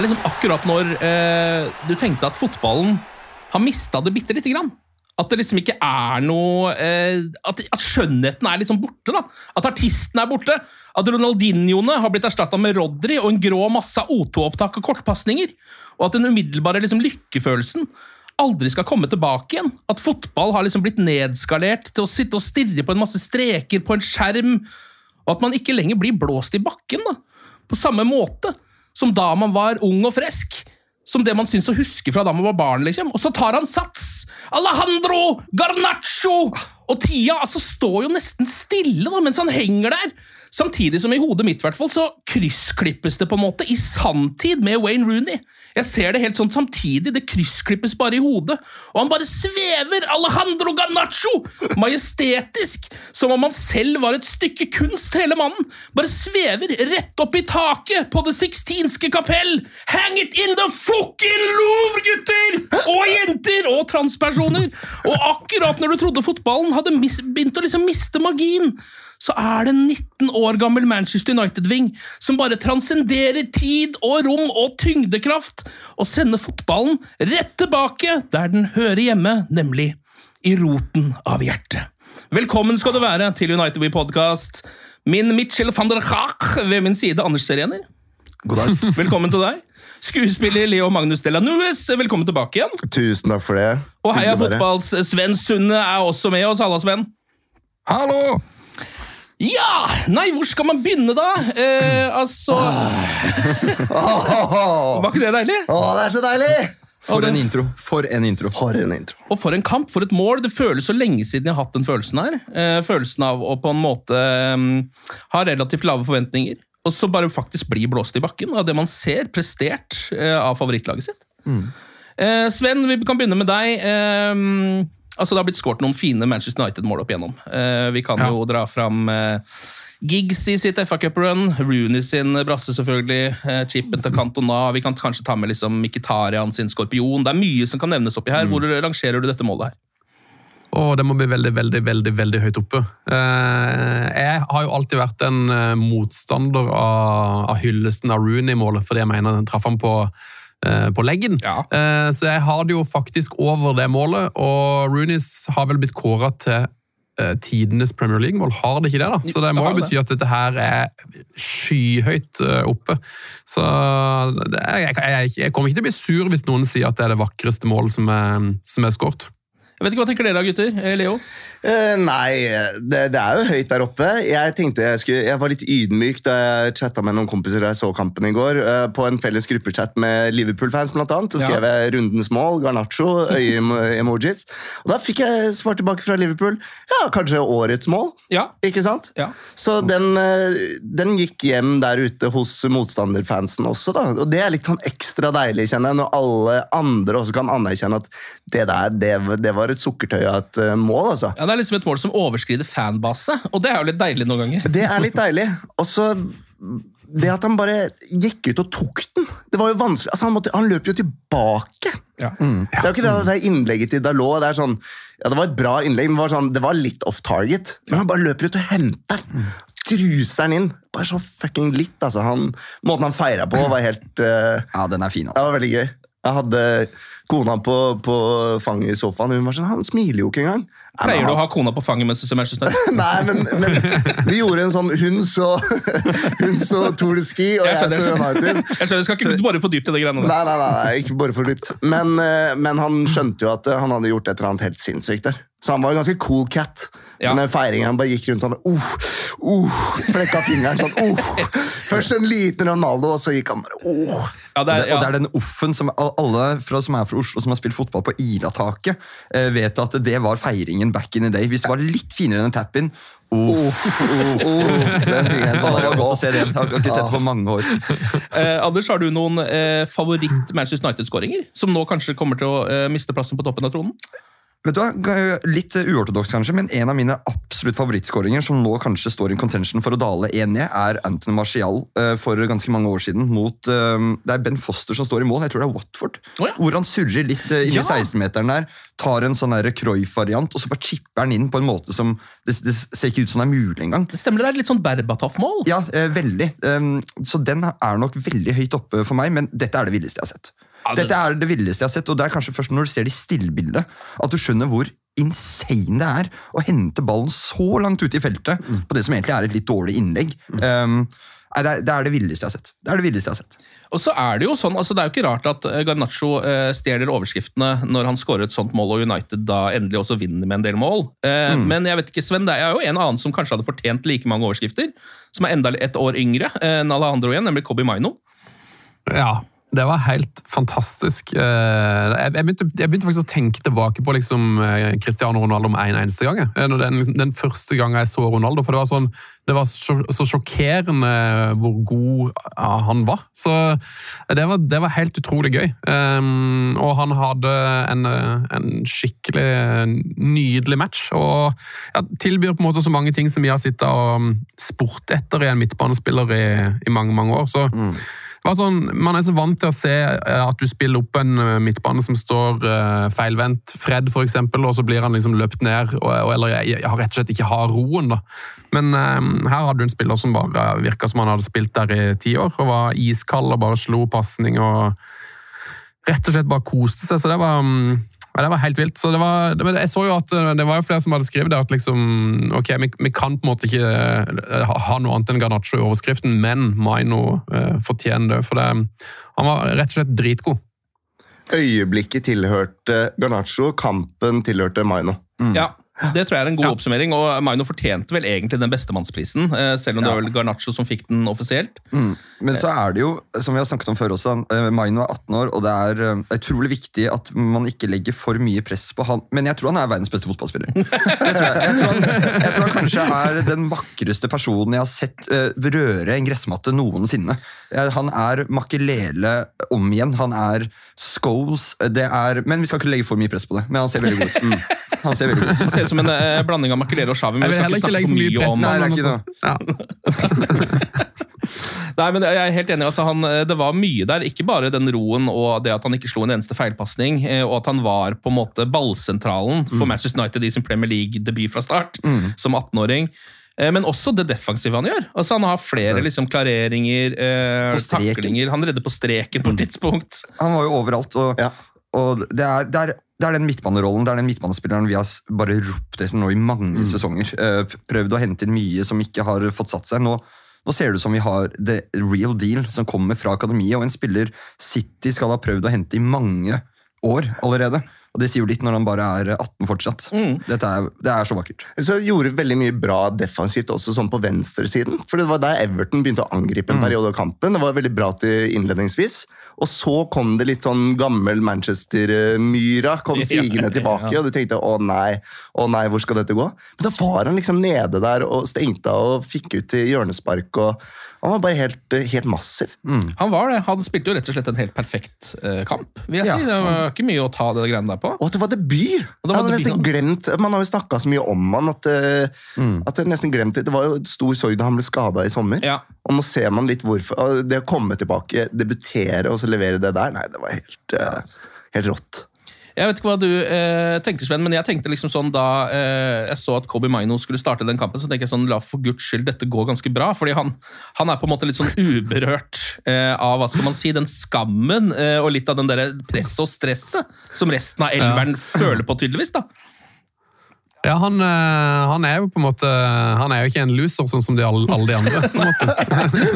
Er liksom akkurat når eh, du tenkte at fotballen har mista det bitte lite grann. At det liksom ikke er noe eh, at, at skjønnheten er liksom borte. da. At artisten er borte. At Ronaldinhoene har blitt erstatta med Rodri og en grå masse av O2-opptak og kortpasninger. Og at den umiddelbare liksom, lykkefølelsen aldri skal komme tilbake igjen. At fotball har liksom blitt nedskalert til å sitte og stirre på en masse streker på en skjerm. Og at man ikke lenger blir blåst i bakken. da. På samme måte som da man var ung og frisk. Som det man syns å huske fra da man var barn. liksom. Og så tar han sats! Alejandro Garnaccio! Og tida altså står jo nesten stille da, mens han henger der. Samtidig som i hodet mitt hvert fall, så kryssklippes det på en måte i sanntid med Wayne Rooney. Jeg ser det helt sånn samtidig, det kryssklippes bare i hodet. Og han bare svever, Alejandro Garnaccio! Majestetisk! Som om han selv var et stykke kunst, hele mannen. Bare svever rett opp i taket på Det sixtinske kapell! Hang it in the fucking Louvre, gutter! Og jenter! Og transpersoner! Og akkurat når du trodde fotballen hadde begynt å liksom miste magien, så er det en 19 år gammel Manchester United-ving som bare transcenderer tid og rom og tyngdekraft og sender fotballen rett tilbake der den hører hjemme, nemlig i roten av hjertet. Velkommen skal du være til United We Podcast. Min Mitchell van der Haag ved min side, Anders Serener. God dag. Velkommen til deg. Skuespiller Leo Magnus Della Nuez, velkommen tilbake igjen. Tusen takk for det. Og Heia. Fotballs Sven Sunde er også med oss. Halla, Sven. Hallo! Ja! Nei, hvor skal man begynne, da? Eh, altså Var ikke det deilig? Åh, det er så deilig! For en intro. For en intro. For en intro. Og for en kamp, for et mål. Det føles så lenge siden jeg har hatt den følelsen her. Eh, følelsen av å på en måte um, ha relativt lave forventninger, og så bare faktisk bli blåst i bakken av det man ser prestert eh, av favorittlaget sitt. Eh, Sven, vi kan begynne med deg. Altså Det har blitt skåret noen fine Manchester United-mål opp igjennom. Uh, vi kan jo dra fram uh, Giggs i sitt FA Cup-run, Rooney sin brasse, selvfølgelig. uh, chipen til Cantona. Vi kan kanskje ta med liksom Mkhitaryan sin skorpion. Det er mye som kan nevnes oppi her. Hvor rangerer du dette målet her? Og det må bli veldig, veldig, veldig veldig høyt oppe. Jeg har jo alltid vært en motstander av, av hyllesten av Rooney-målet, fordi jeg mener den traff han på, på leggen. Ja. Eh, så jeg har det jo faktisk over det målet, og Roonies har vel blitt kåra til eh, tidenes Premier League-mål. Har det ikke det, da? Så det må jo bety at dette her er skyhøyt eh, oppe. Så jeg, jeg, jeg kommer ikke til å bli sur hvis noen sier at det er det vakreste målet som er, som er skåret. Jeg vet ikke, Hva tenker dere da, gutter? Eh, Leo? Eh, nei, det, det er jo høyt der oppe. Jeg tenkte jeg skulle, jeg var litt ydmyk da jeg chatta med noen kompiser da jeg så kampen i går. eh, på en felles gruppechat med Liverpool-fans, blant annet. Så skrev jeg 'rundens mål', Garnaccio, øye-emojis. Og da fikk jeg svar tilbake fra Liverpool. Ja, kanskje årets mål. Ja. Ikke sant? Ja. Så den, eh, den gikk hjem der ute hos motstanderfansen også, da. Og det er litt sånn ekstra deilig, kjenner jeg, når alle andre også kan anerkjenne at det der, det, det var et sukkertøy av et eh, mål, altså. Ja, Det er liksom et mål som overskrider fanbase, og det er jo litt deilig noen ganger. Det er litt deilig. Og så det at han bare gikk ut og tok den Det var jo vanskelig, altså Han, måtte, han løp jo tilbake. Ja. Det er jo ikke det, det er innlegget til Dalot. Det er sånn, ja, det var et bra innlegg, men det var, sånn, det var litt off target. Men han bare løper ut og henter den. Druser den inn. Bare så fucking litt, altså. Han, måten han feira på, var helt uh, Ja, den er fin, Det altså. var veldig gøy. Jeg hadde kona på, på fanget i sofaen, og hun var sånn Han smiler jo ikke engang. Pleier du å ha kona på fanget mens du ser Manchester United? Nei, men, men vi gjorde en sånn Hun så, hun så Tour de Ski, og Jeg skjønner, jeg så United. Jeg skjønner, skal ikke bare få dypt i de greiene der. Nei, nei, nei, ikke bare for dypt. Men, eh, men han skjønte jo at eh, han hadde gjort et eller annet helt sinnssykt der. Så han var en ganske cool cat. Ja. Men feiringen han bare gikk rundt sånn uh, uh, Flekka fingeren sånn uh. Først en liten Ronaldo, og så gikk han bare uh. Ja, det er, Og det er den offen som alle fra, som er fra Oslo som har spilt fotball på Ilataket, eh, vet at det var feiringen back in the day. Hvis det var litt finere enn en tap-in Uh, uh, uh. Den fingeren var godt å se det igjen. Jeg har ikke sett det på mange år. Eh, Anders, har du noen eh, favoritt-Manchester United-skåringer? Som nå kanskje kommer til å eh, miste plassen på toppen av tronen? Vet du Litt eh, uortodoks, kanskje, men en av mine absolutt favorittskåringer, som nå kanskje står i contention for å dale én ned, er Anthony Martial eh, for ganske mange år siden. mot, eh, Det er Ben Foster som står i mål, jeg tror det er Watford. Oh, ja. Hvor han surrer litt uh, inni Ja. 16-meteren der, tar en sånn der Cruyff-variant, og så bare chipper den inn på en måte som Det, det ser ikke ut som det er mulig engang. Det stemmer, det er litt sånn Berbatov-mål. Ja, eh, veldig. Um, så den er nok veldig høyt oppe for meg, men dette er det villeste jeg har sett. Ja, det- Dette er det villeste jeg har sett, og det er kanskje først når du ser det i stillbildet at du skjønner hvor insane det er å hente ballen så langt ute i feltet på det som egentlig er et litt dårlig innlegg. Um, nei, det, er, det er det villeste jeg har sett. Det er det villeste jeg har sett. Og så er Det jo sånn, altså det er jo ikke rart at eh, Garnaccio eh, stjeler overskriftene når han skårer et sånt mål, og United da endelig også vinner med en del mål. Eh, Men jeg vet ikke, Sven, det er jo en annen som kanskje hadde fortjent like mange overskrifter, som er enda et år yngre enn enn Alejandro igjen, nemlig Kobi Maino. Ja, det var helt fantastisk. Eh, Jeg begynte, jeg begynte faktisk å tenke tilbake på liksom eh, Cristiano Ronaldo med en eneste gang. Eh, Den, liksom, den første gangen jeg så Ronaldo, for det var, sånn, det var så, sjokkerende hvor god han var. Så det var, det var helt utrolig gøy. Um, og han hadde en, en skikkelig nydelig match, og ja, tilbyr på en måte så mange ting som vi har sittet og um, spurt etter i en midtbanespiller i, i mange, mange år. så var sånn, Man er så vant til å se eh, at du spiller opp en eh, midtbane som står eh, feilvendt, Fred for eksempel, og så blir han liksom løpt ned, og, eller jeg, jeg rett og slett ikke har roen. da. Men her hadde du en spiller som bare virka som han hadde spilt der i ti år, og var iskald og bare slo pasning og rett og slett bare koste seg. Så det var, mm, ja, det var helt vilt. Så det var, det, men jeg så jo at eh, det var jo flere som hadde skrevet det, at liksom, ok, vi, vi kan på en måte ikke eh, ha, noe annet enn Garnaccio i overskriften, men Maino eh, fortjener det. For det, han var rett og slett dritgod. Øyeblikket tilhørte Garnaccio, kampen tilhørte Maino. Ja, Det tror jeg er en god oppsummering, og Maino fortjente vel egentlig den bestemannsprisen, eh, selv om det var vel Garnaccio som fikk den offisielt. Men så er det jo, som vi har snakket om før også, eh, Maino er 18 år, og det er eh, utrolig viktig at man ikke legger for mye press på han. Men jeg tror han er verdens beste fotballspiller. Jeg tror jeg. Jeg, tror han, jeg tror han kanskje er den vakreste personen jeg har sett eh, røre en gressmatte noensinne. Eh, Han er Makelele om igjen. Han er scoles. Det er, men vi skal ikke legge for mye press på det. Men han ser veldig god ut. Mm. Han ser veldig god ut. Det ser ut som en eh, blanding av Makelele og Xavi, men Jeg vi vil skal heller ikke snakke legge for mye mye press om på. Nei, det er ikke noe. Nei, men Jeg er helt enig. altså han, Det var mye der. Ikke bare den roen og det at han ikke slo en eneste feilpasning, eh, og at han var på en måte ballsentralen for Manchester United i sin Premier League-debut fra start, som 18-åring. Eh, Men også det defensive han gjør. Altså Han har flere liksom, klareringer, eh, taklinger. Han redder på streken på et tidspunkt. Han var jo overalt, og, Ja. Og det, er, det, er, det er den midtbanerollen, det er den midtbanespilleren vi har bare ropt etter nå i mange sesonger. Eh, prøvd å hente inn mye som ikke har fått satt seg. Nå, nå ser det ut som vi har the real deal som kommer fra akademiet, og en spiller City skal ha prøvd å hente i mange år allerede. Og det sier jo litt når han bare er 18 fortsatt. Dette er, det er så vakkert. Så gjorde veldig mye bra defensivt også sånn på venstresiden. For det var der Everton begynte å angripe en periode av kampen. Det var veldig bra til innledningsvis. Og så kom det litt sånn gammel Manchester-myra kom sigende tilbake, og du tenkte å nei, å nei, hvor skal dette gå? Men da var han liksom nede der og stengte av og fikk ut til hjørnespark. og Han var bare helt, helt massiv. Han var det. Han spilte jo rett og slett en helt perfekt eh, kamp. vil jeg Ja. si. Det var ikke mye å ta det greiene der på. Og at det var debut! Det var hans. glemt, Man har jo snakka så mye om han at, mm. at jeg nesten glemt det. Det var jo stor sorg da han ble skada i sommer. Ja. Og nå ser man litt hvorfor. Det å komme tilbake, debutere og så levere det der, nei, det var helt, eh, helt rått. Jeg vet ikke hva du eh, tenker, Sven, men jeg tenkte liksom sånn da eh, jeg så at Kobe Maino skulle starte den kampen, så tenkte jeg sånn, la for guds skyld dette gå ganske bra. fordi han, han er på en måte litt sånn uberørt eh, av hva skal man si, den skammen eh, og litt av den der presset og stresset som resten av elveren føler på, tydeligvis. da. Ja, han, eh, han er jo på en måte Han er jo ikke en loser, sånn som de alle, de andre. på en måte.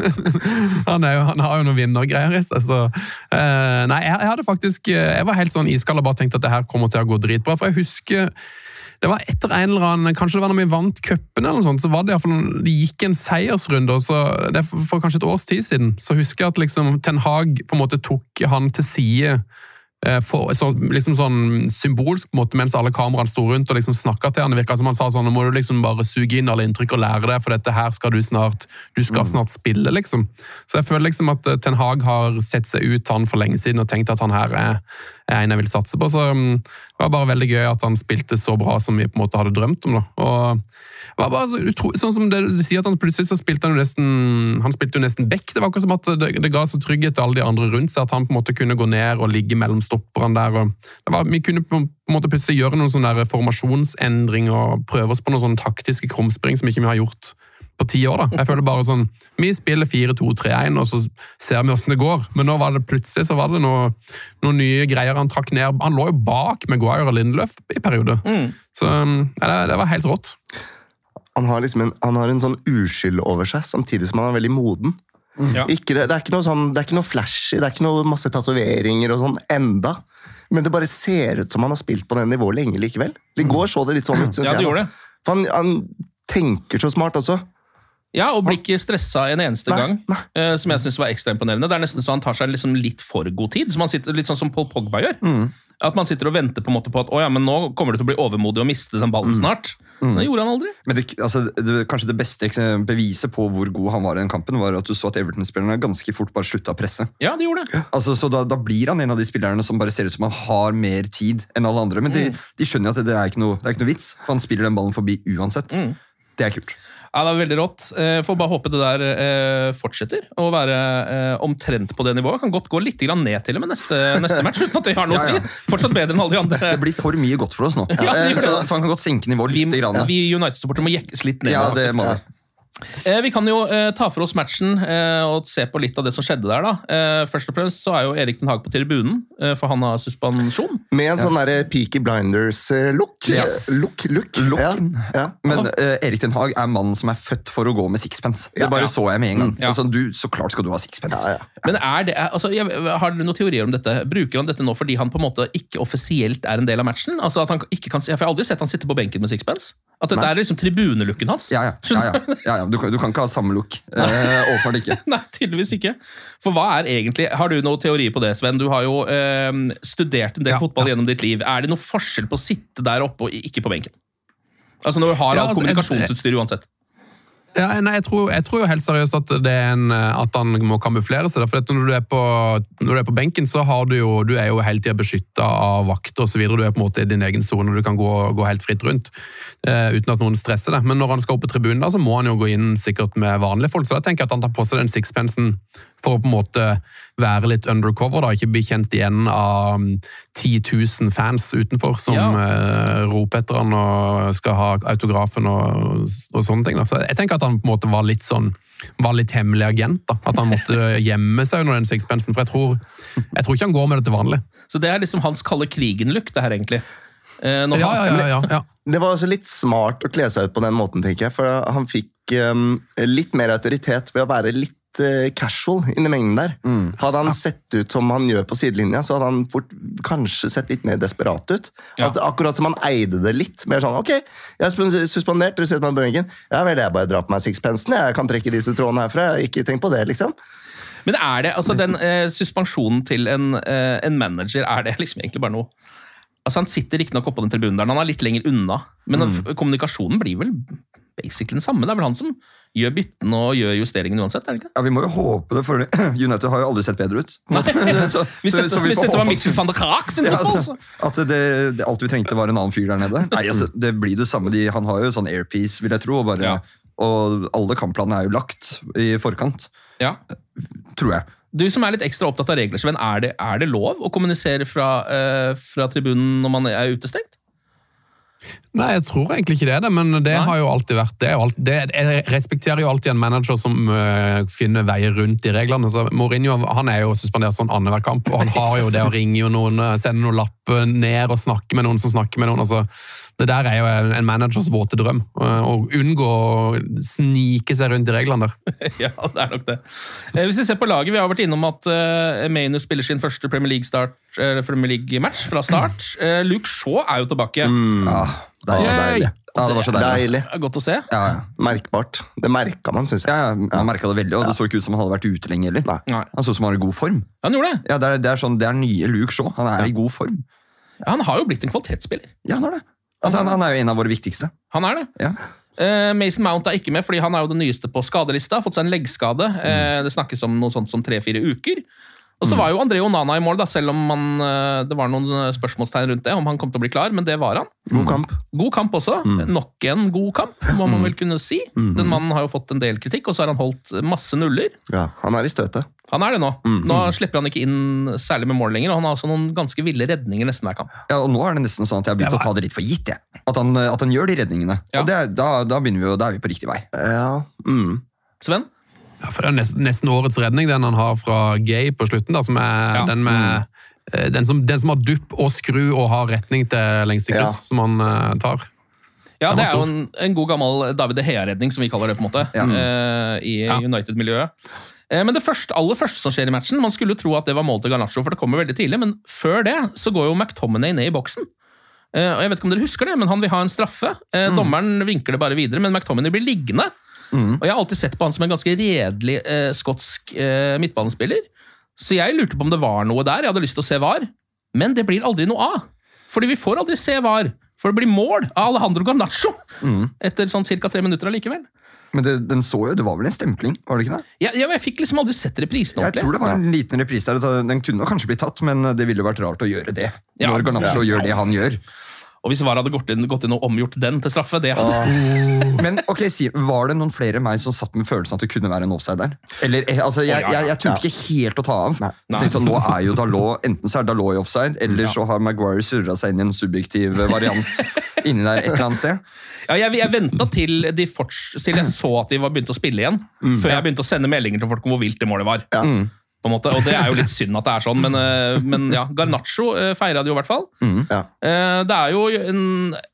han, jo, han har jo noen vinnergreier i seg. Så, eh, nei, jeg, jeg hadde faktisk eh, Jeg var helt sånn iskald og bare tenkte at det her kommer til å gå dritbra. For jeg husker det var etter en eller annen, Kanskje det var når vi vant cupen, eller noe sånt, så var det i fall, det gikk en seiersrunde. og så, det er for, for kanskje et års tid siden. Så husker jeg at liksom, Ten Hag på en måte tok han til side for, så, liksom sånn symbolsk på en måte, mens alle kameraene sto rundt og liksom snakka til han. Det virka som han sa sånn, nå må du liksom bare suge inn alle inntrykk og lære det, for dette her skal du snart du skal snart spille, liksom. Så jeg føler liksom at eh, Ten Hag har sett seg ut han for lenge siden og tenkt at han her er, er en jeg vil satse på. Så mm, det var bare veldig gøy at han spilte så bra som vi på en måte hadde drømt om. da. Og det var bare så utro, sånn som det, du sier at han Plutselig så spilte han jo nesten han spilte jo nesten back. Det var akkurat som at det, det ga så trygghet til alle de andre rundt seg at han på en måte kunne gå ned og ligge mellom stopperne der. og var, Vi kunne på en måte plutselig gjøre noen sånne der formasjonsendringer og prøve oss på noen sånne taktiske krumspring som ikke vi har gjort på ti år. da. Jeg føler bare sånn, Vi spiller 4-2-3-1, og så ser vi åssen det går. Men nå var det plutselig så var det noe, noen nye greier han trakk ned. Han lå jo bak Maguire og Lindløf i perioder. Så ja, det, det var helt rått. Han har, liksom en, han har en sånn uskyld over seg, samtidig som han er veldig moden. Ja. Ikke, det, det, er ikke noe sånn, det er ikke noe flashy, det er ikke noe masse tatoveringer og sånn enda. Men det bare ser ut som han har spilt på det nivået lenge likevel. I går så det litt sånn ut, synes Ja, det jeg. gjorde det. For han, han tenker så smart også. Ja, og blir ikke stressa en eneste Nei, gang, nei. eh, som jeg synes var ekstra imponerende. Det er nesten så han tar seg liksom litt for god tid, sitter, litt sånn som Paul Pogba gjør. Mm. At man sitter og venter på, en måte på at ja, men nå kommer du til å bli overmodig og miste den Mm. ballen snart. Det gjorde han aldri. Men det, altså, det, kanskje det beste beviset på hvor god han var i den kampen, var at du så at Everton-spillerne ganske fort bare slutta å presse. Ja, det gjorde det. Altså, så da, da blir han en av de spillerne som bare ser ut som han har mer tid enn alle andre. Men de, de skjønner at det, det, er noe, det er ikke noe vits, for han spiller den ballen forbi uansett. Det er kult. Ja, det er veldig rått. Eh, Får bare håpe det der eh, fortsetter å være eh, omtrent på det nivået. Kan godt gå litt ned til og med neste, neste match, uten at det har noe å si. Fortsatt bedre enn alle de andre. Det blir for mye godt for oss nå. Ja, så, så han kan godt senke nivået litt. Vi, vi United-supportere må jekkes litt ned. Ja, det faktisk. må det. Eh, Vi kan jo eh, ta for oss matchen eh, og se på litt av det som skjedde der. da. Eh, først og fremst så er jo Erik Den Haag på tribunen, eh, for han har suspensjon. Med en sånn der Peaky Blinders-look. Yes. Look, look. Look. Ja, ja. Men eh, Erik Den Haag er mannen som er født for å gå med sixpence. Det Ja, bare så jeg med en gang. ja. Altså, du, så klart skal du ha sixpence. Ja, ja. Men er det, altså, jeg, Har dere noen teorier om dette? Bruker han dette nå fordi han på en måte ikke offisielt er en del av matchen? Altså at han ikke kan, for Jeg har aldri sett han sitte på benken med sixpence. At dette Nei. er liksom tribunelooken hans? Ja, ja. ja, ja. ja, ja. Du, kan, du kan ikke ha samme look. Eh, åpenbart ikke. Nei, tydeligvis ikke. For hva er egentlig Har du noen teori på det, Sven? Du har jo eh, studert en del Ja, fotball ja. gjennom ditt liv. Er det noe forskjell på å sitte der oppe og ikke på benken? Altså Når du har Ja, alt altså, kommunikasjonsutstyr uansett. Ja, nei, jeg, tror, jeg tror jo helt seriøst at, en, at han må kamuflere seg. For når, du når du er på benken, så har du jo, du er jo hele tida beskytta av vakter osv. Du er på en måte i din egen sone, du kan gå, gå helt fritt rundt eh, uten at noen stresser deg. Men når han skal opp på tribunen, da, så må han jo gå inn sikkert med vanlige folk. Så da tenker jeg at han tar på seg den sixpensen for å på en måte være litt undercover. da, Ikke bli kjent igjen av mm, 10 000 fans utenfor som Ja. uh, roper etter han og skal ha autografen og, og sånne ting. Da. Så jeg tenker at han på en måte var litt sånn var litt hemmelig agent. da, At han måtte gjemme seg under den sixpensen. For jeg tror, jeg tror ikke han går med det til vanlig. Så det er liksom hans kalde krigen-look, det her egentlig. Eh, når Ja, han, ja, ja, ja, ja. Det var også litt smart å kle seg ut på den måten, tenker jeg. For han fikk um, litt mer autoritet ved å være litt uh, casual inni mengden der. Hadde han sett ut som han gjør på sidelinja, så hadde han fort kanskje sett litt mer desperat ut. Ja. At, akkurat som han eide det litt. Mer sånn Ok, jeg er suspendert, dere setter meg på benken. Ja vel, jeg bare drar på meg sixpensen. Jeg kan trekke disse trådene herfra. Ikke tenk på det, liksom. Men er det, altså den eh, suspensjonen til en, eh, en manager, er det liksom egentlig bare noe Altså Han sitter riktignok oppå den tribunen der, han er litt lenger unna. Men mm. kommunikasjonen blir vel basically den samme. Det er vel han som gjør byttene og gjør justeringene uansett? er det ikke? Ja, Vi må jo håpe det, for United har jo aldri sett bedre ut. Så- Hvis dette, så hvis dette var Mitchell van der Kraak sin Ja, altså, at det, det, alt vi trengte, var en annen fyr der nede. Nei, altså, Det blir det samme. De, han har jo sånn airpiece, vil jeg tro. Og, bare, Ja. og alle kampplanene er jo lagt i forkant, ja. tror jeg. Du som er litt ekstra opptatt av regler, Sven, er det, er det lov å kommunisere fra, uh, fra tribunen når man er utestengt? Nei, jeg tror egentlig ikke det, er det, men det Nei. har jo alltid vært det. alt- det jeg respekterer jo alltid en manager som uh, finner veier rundt i reglene. Så Mourinho han er jo suspendert sånn annenhver kamp, og han har jo det å ringe jo noen, øh, sende noen lapper ned og snakke med noen som snakker med noen. altså Det der er jo en en managers våte drøm. Uh, Å unngå å snike seg rundt i reglene der. ja, det er nok det. Eh, Hvis vi ser på laget, vi har vært innom at uh, Maynor spiller sin første Premier League-match eh, League fra start. Eh, Luke Shaw er jo tilbake. Ja, deilig. Deilig. Ja, det var så deilig. Deilig. Er godt å se. Ja, ja. Merkbart. Det merka man, syns jeg. Ja, ja, Man merka det veldig, og det så ikke ut som han hadde vært ute lenge heller. Nei. Han så ut som han var i god form. Han gjorde det. Ja, Det er, det er, sånn, det er nye Luke Shaw. Han er i god form. Ja, han har jo blitt en kvalitetsspiller. Ja, han er det. Altså, han, han er jo en av våre viktigste. Han er det. Ja. Uh, Mason Mount er ikke med, fordi han er jo det nyeste på skadelista. Fått seg en leggskade. Uh, det snakkes om noe sånt som tre-fire uker. Og så var jo André Onana i mål, da, selv om han, eh, det var noen eh, spørsmålstegn rundt det. om han kom til å bli klar, Men det var han. God kamp. God kamp også. Nok en god kamp, må man vel kunne si. Den mannen har jo fått en del kritikk, og så har han holdt masse nuller. Ja, Han er i støtet. Han er det nå. Nå slipper han ikke inn særlig med mål lenger, og han har også noen ganske ville redninger nesten hver kamp. Ja, og Nå er det nesten sånn at jeg har begynt å ta det litt for gitt. Jeg. At, han, at han gjør de redningene. Ja. Og det, da, da, vi jo, da er vi på riktig vei. Ja. Mm. Sven? Ja, for Det er nesten, nesten årets redning, den han har fra Gay på slutten. da, som er Ja. den med øh, den som, den som har dupp og skru og har retning til lengste Ja. kryss, som han uh, tar. Ja, det er jo en, en god gammel David De Hea-redning, som vi kaller det, på en måte, eh, i Ja. United-miljøet. Eh, men det første, aller første som skjer i matchen, man skulle jo tro at det var mål til Garnaccio, for det kommer veldig tidlig, men før det så går jo McTominay ned i boksen. Eh, og jeg vet ikke om dere husker det, men Han vil ha en straffe. Mm. Dommeren vinker det bare videre, men McTominay blir liggende. Og Jeg har alltid sett på han som en ganske redelig eh, skotsk eh, midtbanespiller. Så jeg lurte på om det var noe der. Jeg hadde lyst til å se VAR, men det blir aldri noe av. Fordi vi får aldri se VAR. For det blir mål av Alejandro Garnaccio etter sånn ca. tre minutter allikevel. Men det, den så jo, det var vel en stempling? var det ikke det? Jeg, men jeg fikk liksom aldri sett reprisen Jeg tror det var en liten reprise der. Den kunne kanskje blitt tatt, men det ville vært rart å gjøre det. Ja. Når Garnaccio Ja. gjør det han gjør. Og hvis VAR hadde gått inn, gått inn og omgjort den til straffe, det hadde Men ok, si, var det noen flere enn meg som satt med følelsen at det kunne være en offside der? Eller, eh, altså, jeg, ja, ja. jeg, jeg turte ikke helt å ta av. Nei. Nei. tenkte sånn, nå er jo Dalot, Enten så er Dalot i offside, eller så har Maguire surra seg inn i en subjektiv variant inni der et eller annet sted. Ja, jeg, jeg venta til, til jeg så at de var begynt å spille igjen, før jeg begynte å sende meldinger til folk om hvor vilt det målet var. På en måte. Og det er jo litt synd at det er sånn, men, eh, men ja, Garnaccio uh, feira det jo i hvert fall. Ja. Eh, det er jo en,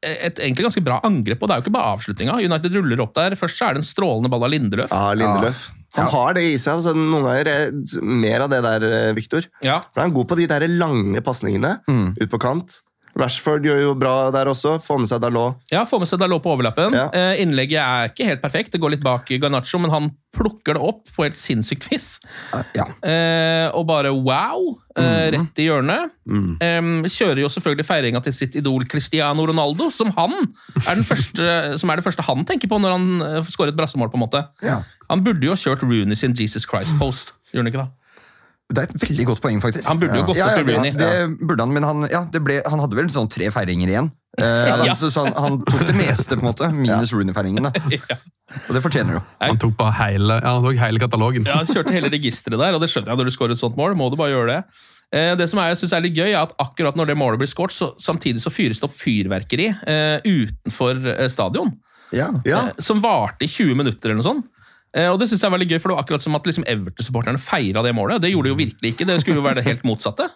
et egentlig ganske bra angrep, og det er jo ikke bare avslutninga. United ruller opp der. Først så er det en strålende ball av Lindeløf. Ja, Lindeløf. Han har det i seg. Altså, noen ganger eh, mer av det der, Viktor. Victor. Ja. For Han er god på de der lange pasningene ut på kant. Rashford gjør jo bra der også. Får med seg Dalot. Ja, får med seg Dalot på overlappen. Ja. Eh, innlegget er ikke helt perfekt, det går litt bak Garnaccio, men han plukker det opp på helt sinnssykt vis. Ja. Eh, og bare wow! Eh, rett i hjørnet. Eh, kjører jo selvfølgelig feiringa til sitt idol Cristiano Ronaldo, som han er, den første, som er det første han tenker på når han eh, skårer et brassemål. på en måte. Ja. Han burde jo ha kjørt Rooney sin Jesus Christ-post. Gjør han ikke da? Det er et veldig godt poeng, faktisk. Han burde jo gått ja, opp ja, til Ja, Det burde han, men han, ja, det ble, han hadde vel sånn tre feiringer igjen. Eh, Ja. så, så han, han tok det meste, på en måte, minus Rooney-feiringen. Og det fortjener du. Han tok bare hele, ja, han tok hele katalogen. Ja, han kjørte hele registeret der, og det skjønner jeg når du skårer et sånt mål. må du bare gjøre det. Eh, det som er, jeg synes er litt gøy, er at akkurat når det målet blir skåret, så samtidig så fyres det opp fyrverkeri uh, utenfor stadion. Ja. Ja. som varte i 20 minutter eller noe sånt. Eh, og det synes jeg er veldig gøy, for det var akkurat som at liksom Everton-supporterne feira det målet. Det gjorde de jo virkelig ikke. Det skulle jo være det helt motsatte.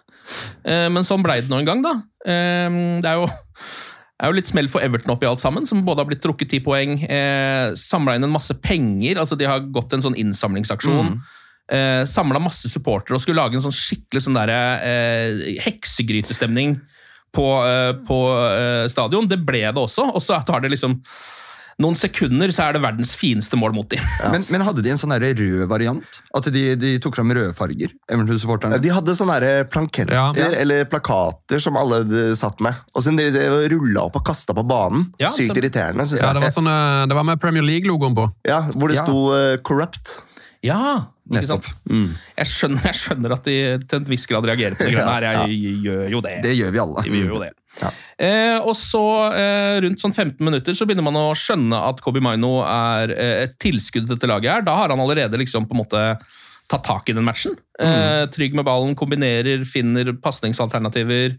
Eh, men sånn blei det nå en gang, da. Eh, det er jo, er jo litt smell for Everton oppi alt sammen, som både har blitt trukket ti poeng, samla inn en masse penger. altså De har gått en sånn innsamlingsaksjon. Eh, Samla masse supportere og skulle lage en sånn skikkelig sånn der, eh, heksegrytestemning på, på stadion. Det ble det også, og så tar det liksom noen sekunder så er det verdens fineste mål mot dem. Men, men hadde de en sånn rød variant? At de, de tok fram røde farger? Everton-supporterne? De hadde sånne planketter Ja. eller plakater som alle satt med. Og så de, de rulla opp og kasta på banen. Ja, Sykt så- irriterende. Ja, det var, jeg. sånn, eh, det var med Premier League-logoen på. Ja, hvor det Ja. sto uh, 'corrupt'. Ja, Nettopp. sant? Jeg, skjønner, jeg skjønner at de til en viss grad reagerer på det grønne her. Jeg gjør jo det. Det gjør vi alle. Vi gjør jo det. Eh, og så, eh, rundt sånn 15 minutter, så begynner man å skjønne at Kobi Maino er eh, et tilskudd til dette laget her. Da har han allerede liksom på en måte tatt tak i den matchen. Eh, trygg med ballen, kombinerer, finner pasningsalternativer.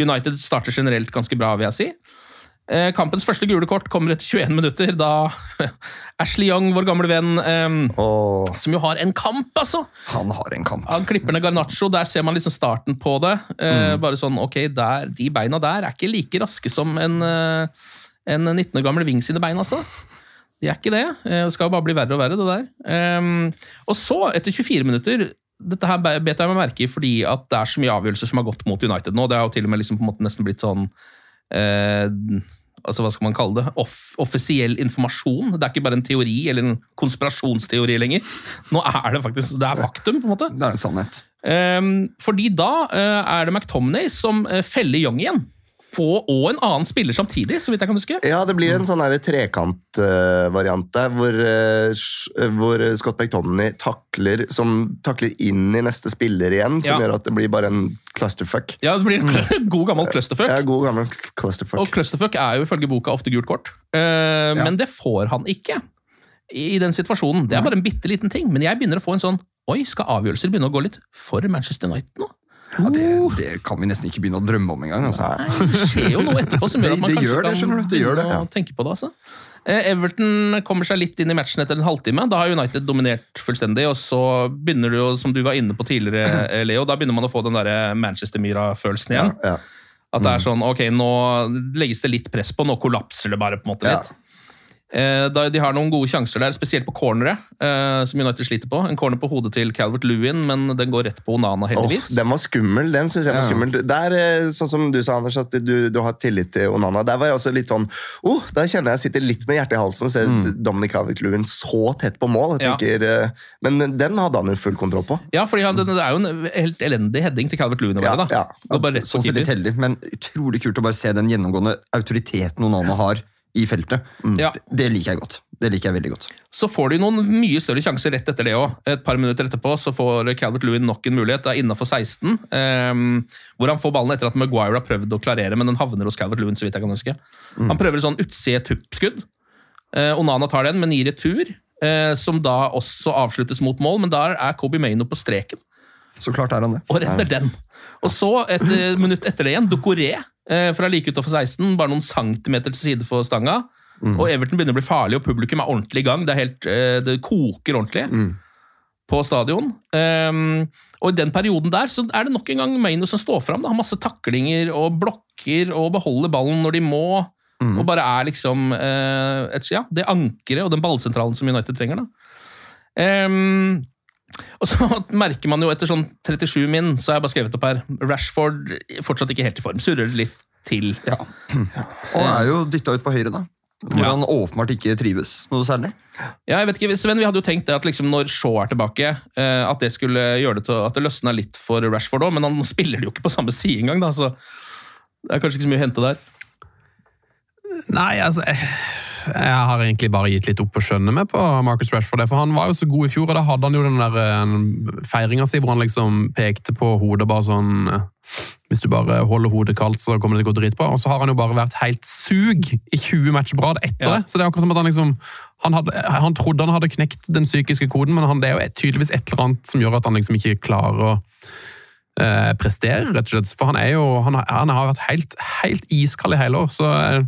United starter generelt ganske bra, vil jeg si. Eh, kampens første gule kort kommer etter 21 minutter, da Ashley Young, vår gamle venn, Og som jo har en kamp, altså! Han har en kamp. Han klipper ned Garnaccio, der ser man liksom starten på det. Eh, Bare sånn, ok, der, De beina der er ikke like raske som en, eh, en 19 år gammel Ving sine bein, altså. De er ikke det. Det skal jo bare bli verre og verre, det der. Og så, etter 24 minutter Dette her be- bet jeg meg merke i fordi at det er så mye avgjørelser som har gått mot United nå. Det har jo til og med liksom nesten blitt sånn eh, altså Hva skal man kalle det? Off offisiell informasjon. Det er ikke bare en teori eller en konspirasjonsteori lenger. Nå er det faktisk det er faktum, på en måte. Det er en sannhet. Ehm, fordi da eh, er det McTominay som eh, feller Young igjen. På, og en annen spiller samtidig, så vidt jeg kan huske. Ja, det blir en sånn trekantvariant der, hvor, eh, hvor Scott McTonney takler, som takler inn i neste spiller igjen, som Ja. gjør at det blir bare en clusterfuck. Ja, det blir en god gammel clusterfuck. Ja, god gammel clusterfuck. Og clusterfuck er jo ifølge boka ofte gult kort. Eh, Men det får han ikke i i den situasjonen. Det er bare en bitte liten ting. Men jeg begynner å få en sånn Oi, skal avgjørelser begynne å gå litt for Manchester United nå? Ja, det, det kan vi nesten ikke begynne å drømme om engang. Altså. Nei, det skjer jo noe etterpå som gjør at man Det- det kanskje kan. Det begynne å tenke på det. altså. Eh, Everton kommer seg litt inn i matchen etter en halvtime. Da har United dominert fullstendig, og så begynner du jo, som du var inne på tidligere, eh, Leo, da begynner man å få den der Manchester-Myra-følelsen igjen. Ja. At det er sånn, ok, nå legges det litt press på, nå kollapser det bare på en måte litt. Eh, da, de har noen gode sjanser der, spesielt på corneret, eh, som United sliter på. En corner på hodet til Calvert Lewin, men den går rett på Onana, heldigvis. Oh, den var skummel. den synes jeg var skummel. Der, eh, sånn som du sa, Anders, at du, du har tillit til Onana. Der var jeg også litt sånn oh, Der kjenner jeg sitter litt med hjertet i halsen og ser Dominic Calvert-Lewin så tett på mål. Jeg Ja. tenker, eh, Men den hadde han jo full kontroll på. Ja, for det det er jo en helt elendig heading til Calvert Lewin. Ja, da. ja. Går bare rett på Sånn litt heldig, men utrolig kult å bare se den gjennomgående autoriteten Onana har i feltet. Ja. Det, det liker jeg godt. Det liker jeg veldig godt. Så får de noen mye større sjanser rett etter det òg. Et par minutter etterpå så får Calvert Lewin nok en mulighet. Det er innafor 16, ehm, hvor han får ballen etter at Maguire har prøvd å klarere, men den havner hos Calvert Lewin, så vidt jeg kan huske. Han prøver et sånn utside-tuppskudd. Eh, Onana tar den, men gir retur, eh, som da også avsluttes mot mål, men da er Kobe Maino på streken. Så klart er han det. og retter den. Og så, et eh, minutt etter det igjen, Dokoré eh, fra like utenfor 16, bare noen centimeter til side for stanga. Og Everton begynner å bli farlig, og publikum er ordentlig i gang. Det, er helt, eh, det koker ordentlig på stadion. Um, og i den perioden der så er det nok en gang Maino som står fram. Har masse taklinger og blokker og beholder ballen når de må. Og bare er liksom uh, et, ja, det ankeret og den ballsentralen som United trenger. da. Um, og så merker man jo etter sånn 37 min, så har jeg bare skrevet opp her Rashford fortsatt ikke helt i form. Surrer litt til. Ja. Og er jo dytta ut på høyre, da. Hvor Ja. han åpenbart ikke trives noe særlig. Ja, jeg vet ikke, Sven, Vi hadde jo tenkt det at liksom når Shaw er tilbake, eh, at det skulle gjøre det til at det løsna litt for Rashford òg, men han spiller det jo ikke på samme side engang, da, så det er kanskje ikke så mye å hente der. Nei, altså jeg, jeg har egentlig bare gitt litt opp på skjønne med på Marcus Rashford. det, For han var jo så god i fjor, og da hadde han jo den der eh, feiringa si hvor han liksom pekte på hodet bare sånn eh, Hvis du bare holder hodet kaldt, så kommer det til å gå dritbra. Og så har han jo bare vært helt sug i 20 matcher på rad etter Ja. det. Så det er akkurat som at han liksom han, hadde, han trodde han hadde knekt den psykiske koden, men han, det er jo tydeligvis et eller annet som gjør at han liksom ikke klarer å eh, prestere, rett og slett. For han er jo Han, har- han har vært helt, helt iskald i hele år, så eh,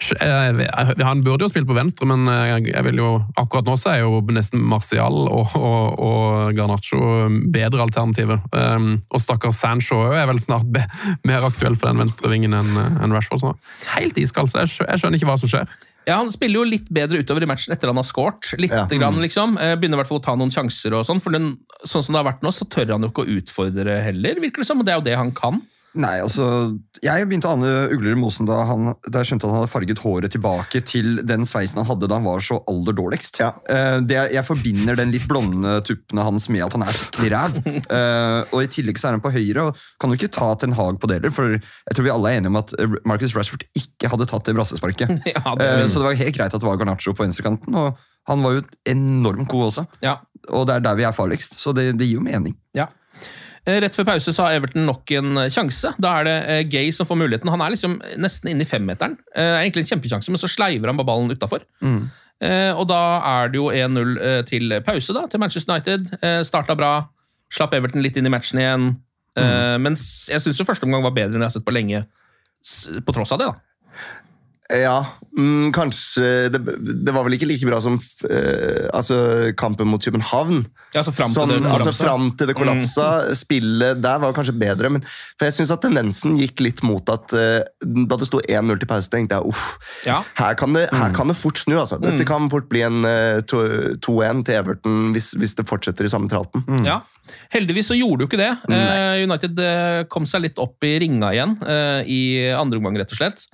han burde jo spilt på venstre, men eh, jeg vil jo, akkurat nå så er jo nesten Martial og, og, og Garnaccio bedre alternativer. Um, og stakkars Sancho er vel snart be, mer aktuell for den venstrevingen enn enn Rashford. Så. Helt iskald, så jeg, jeg skjønner ikke hva som skjer. Ja, Han spiller jo litt bedre utover i matchen etter han har scoret. Litt Ja. grann, liksom. Eh, Begynner i hvert fall å ta noen sjanser og sånn. For den, sånn som det har vært nå, så tør han jo ikke å utfordre heller, virker det som. Og det er jo det han kan. Nei, altså, Jeg begynte å ane ugler i mosen da, han, da jeg skjønte at han hadde farget håret tilbake til den sveisen han hadde da han var så alderdårligst. Eh, det, jeg forbinder den litt blonde tuppene hans med at han er skikkelig ræv. Uh, og I tillegg så er han på høyre, og kan jo ikke ta Ten Hag på det heller. For jeg tror vi alle er enige om at eh, Marcus Rashford ikke hadde tatt det brassesparket. Ja, Eh, så det var helt greit at det var Garnaccio på venstrekanten. og han var jo enormt god også. Ja. Og det er der vi er farligst, så det, det gir jo mening. Ja. Eh, Rett før pause så har Everton nok en eh, sjanse. Da er det eh, Gay som får muligheten. Han er liksom nesten inne i femmeteren. Det er egentlig en kjempesjanse, men så sleiver han bare ballen utafor. Mm. Og da er det jo 1-0 eh, til pause da, til Manchester United. Starta bra, slapp Everton litt inn i matchen igjen. Mm. Men jeg syns første omgang var bedre enn jeg har sett på lenge, på tross av det. da. Ja, mm, kanskje det, det var vel ikke like bra som eh, altså, kampen mot København. Ja, altså fram til Som, det altså, kollapset. fram til det kollapsa. Spillet der var kanskje bedre. Men, for jeg syns at tendensen gikk litt mot at eh, da det sto 1-0 til pause, tenkte jeg uff, Ja. her, kan det, her kan det fort snu. Altså. Dette kan fort bli en eh, 2-1 til Everton hvis, hvis det fortsetter i samme traten. Ja. Heldigvis så gjorde jo ikke det. Nei. United eh, kom seg litt opp i ringa igjen eh, i andre omgang, rett og slett.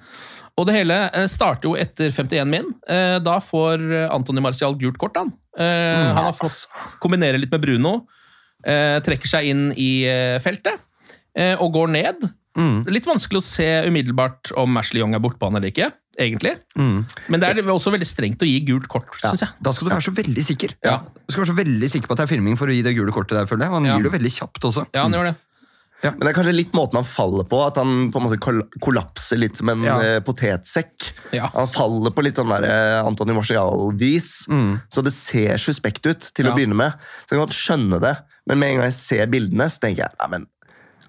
Og det hele eh, starter jo etter 51 min. Eh, da får Antony Marcial Martial gult kort, han. Eh, han har fått kombinere litt med Bruno. Eh, trekker seg inn i eh, feltet eh, og går ned. Litt vanskelig å se umiddelbart om Ashley Young er bortbane eller ikke, egentlig. Men det er også veldig strengt å gi gult kort, syns jeg. Da skal du være så veldig sikker. Ja. Du skal være så veldig sikker på at det er filming for å gi det gule kortet der, føler jeg. Og han Ja. gir det veldig kjapt også. Ja, han gjør det. Men det er kanskje litt måten han faller på, at han på en måte kollapser litt som en Ja. eh, potetsekk. Ja. Han faller på litt sånn der eh, Antony Marcial-vis. så det ser suspekt ut til Ja. å begynne med. Så jeg kan godt skjønne det, men med en gang jeg ser bildene, så tenker jeg nei, men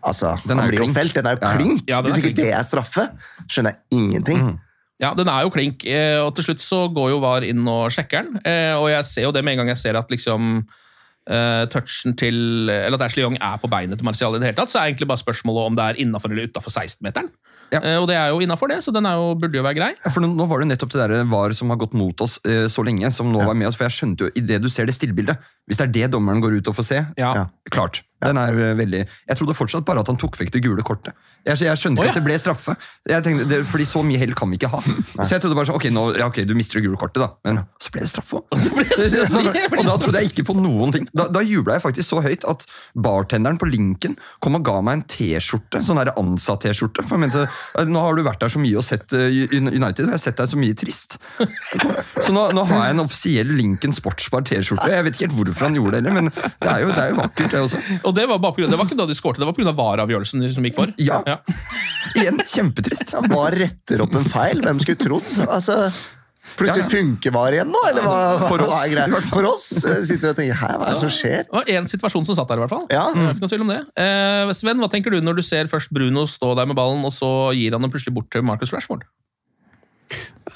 altså, Den han blir jo felt, den er jo Ja, ja. klink. Ja, den er Hvis ikke klink. det er straffe, skjønner jeg ingenting. Ja, den er jo klink, eh, og til slutt så går jo VAR inn og sjekker den. eh, Og jeg ser jo det med en gang jeg ser at liksom eh, touchen til Eller at Ashley Young er på beinet til Martial i det hele tatt, så er egentlig bare spørsmålet om det er innafor eller utafor 16-meteren. Ja. Og det er jo innafor, det, så den er jo, burde jo være grei. Ja, For nå, nå var det nettopp det der VAR som har gått mot oss eh, så lenge, som nå var med oss. For jeg skjønte jo, idet du ser det stillbildet Hvis det er det dommeren går ut og får se, Ja. Ja. klart. Den er eh, veldig Jeg trodde fortsatt bare at han tok vekk det gule kortet. Jeg, jeg skjønte ikke ja. at det ble straffe. Jeg tenkte, det, fordi så mye hell kan vi ikke ha. Så jeg trodde bare sånn, ok, nå, ja, ok, du mister det gule kortet, da. Men så ble det straffe òg. Og da trodde jeg ikke på noen ting. Da, da jubla jeg faktisk så høyt at bartenderen på Linken kom og ga meg en T-skjorte. Sånn der ansatt-T-skjorte. For jeg mente, "Eh, nå har du vært der så mye og sett uh, United, og jeg har sett deg så mye trist. Så nå, nå har jeg en offisiell Linken Sportsbar T-skjorte. Jeg vet ikke helt hvorfor han gjorde det heller, men det er jo, det er jo vakkert, det også. Og det var, bare på grunn- det var ikke da de skårte, det var pga. VAR-avgjørelsen som gikk for. Ja. Igjen, kjempetrist. Han bare retter opp en feil. Hvem skulle trodd? Altså, plutselig Ja, ja. funker VAR igjen nå? Eller hva, For hva oss, er greia? For oss Sitter sitter og tenker hæ, hva er det som skjer? Det var én situasjon som satt der, i hvert fall. Ja. Er Ikke noe tvil om det. Eh, Sven, hva tenker du når du ser først Bruno stå der med ballen, og så gir han den plutselig bort til Marcus Rashford?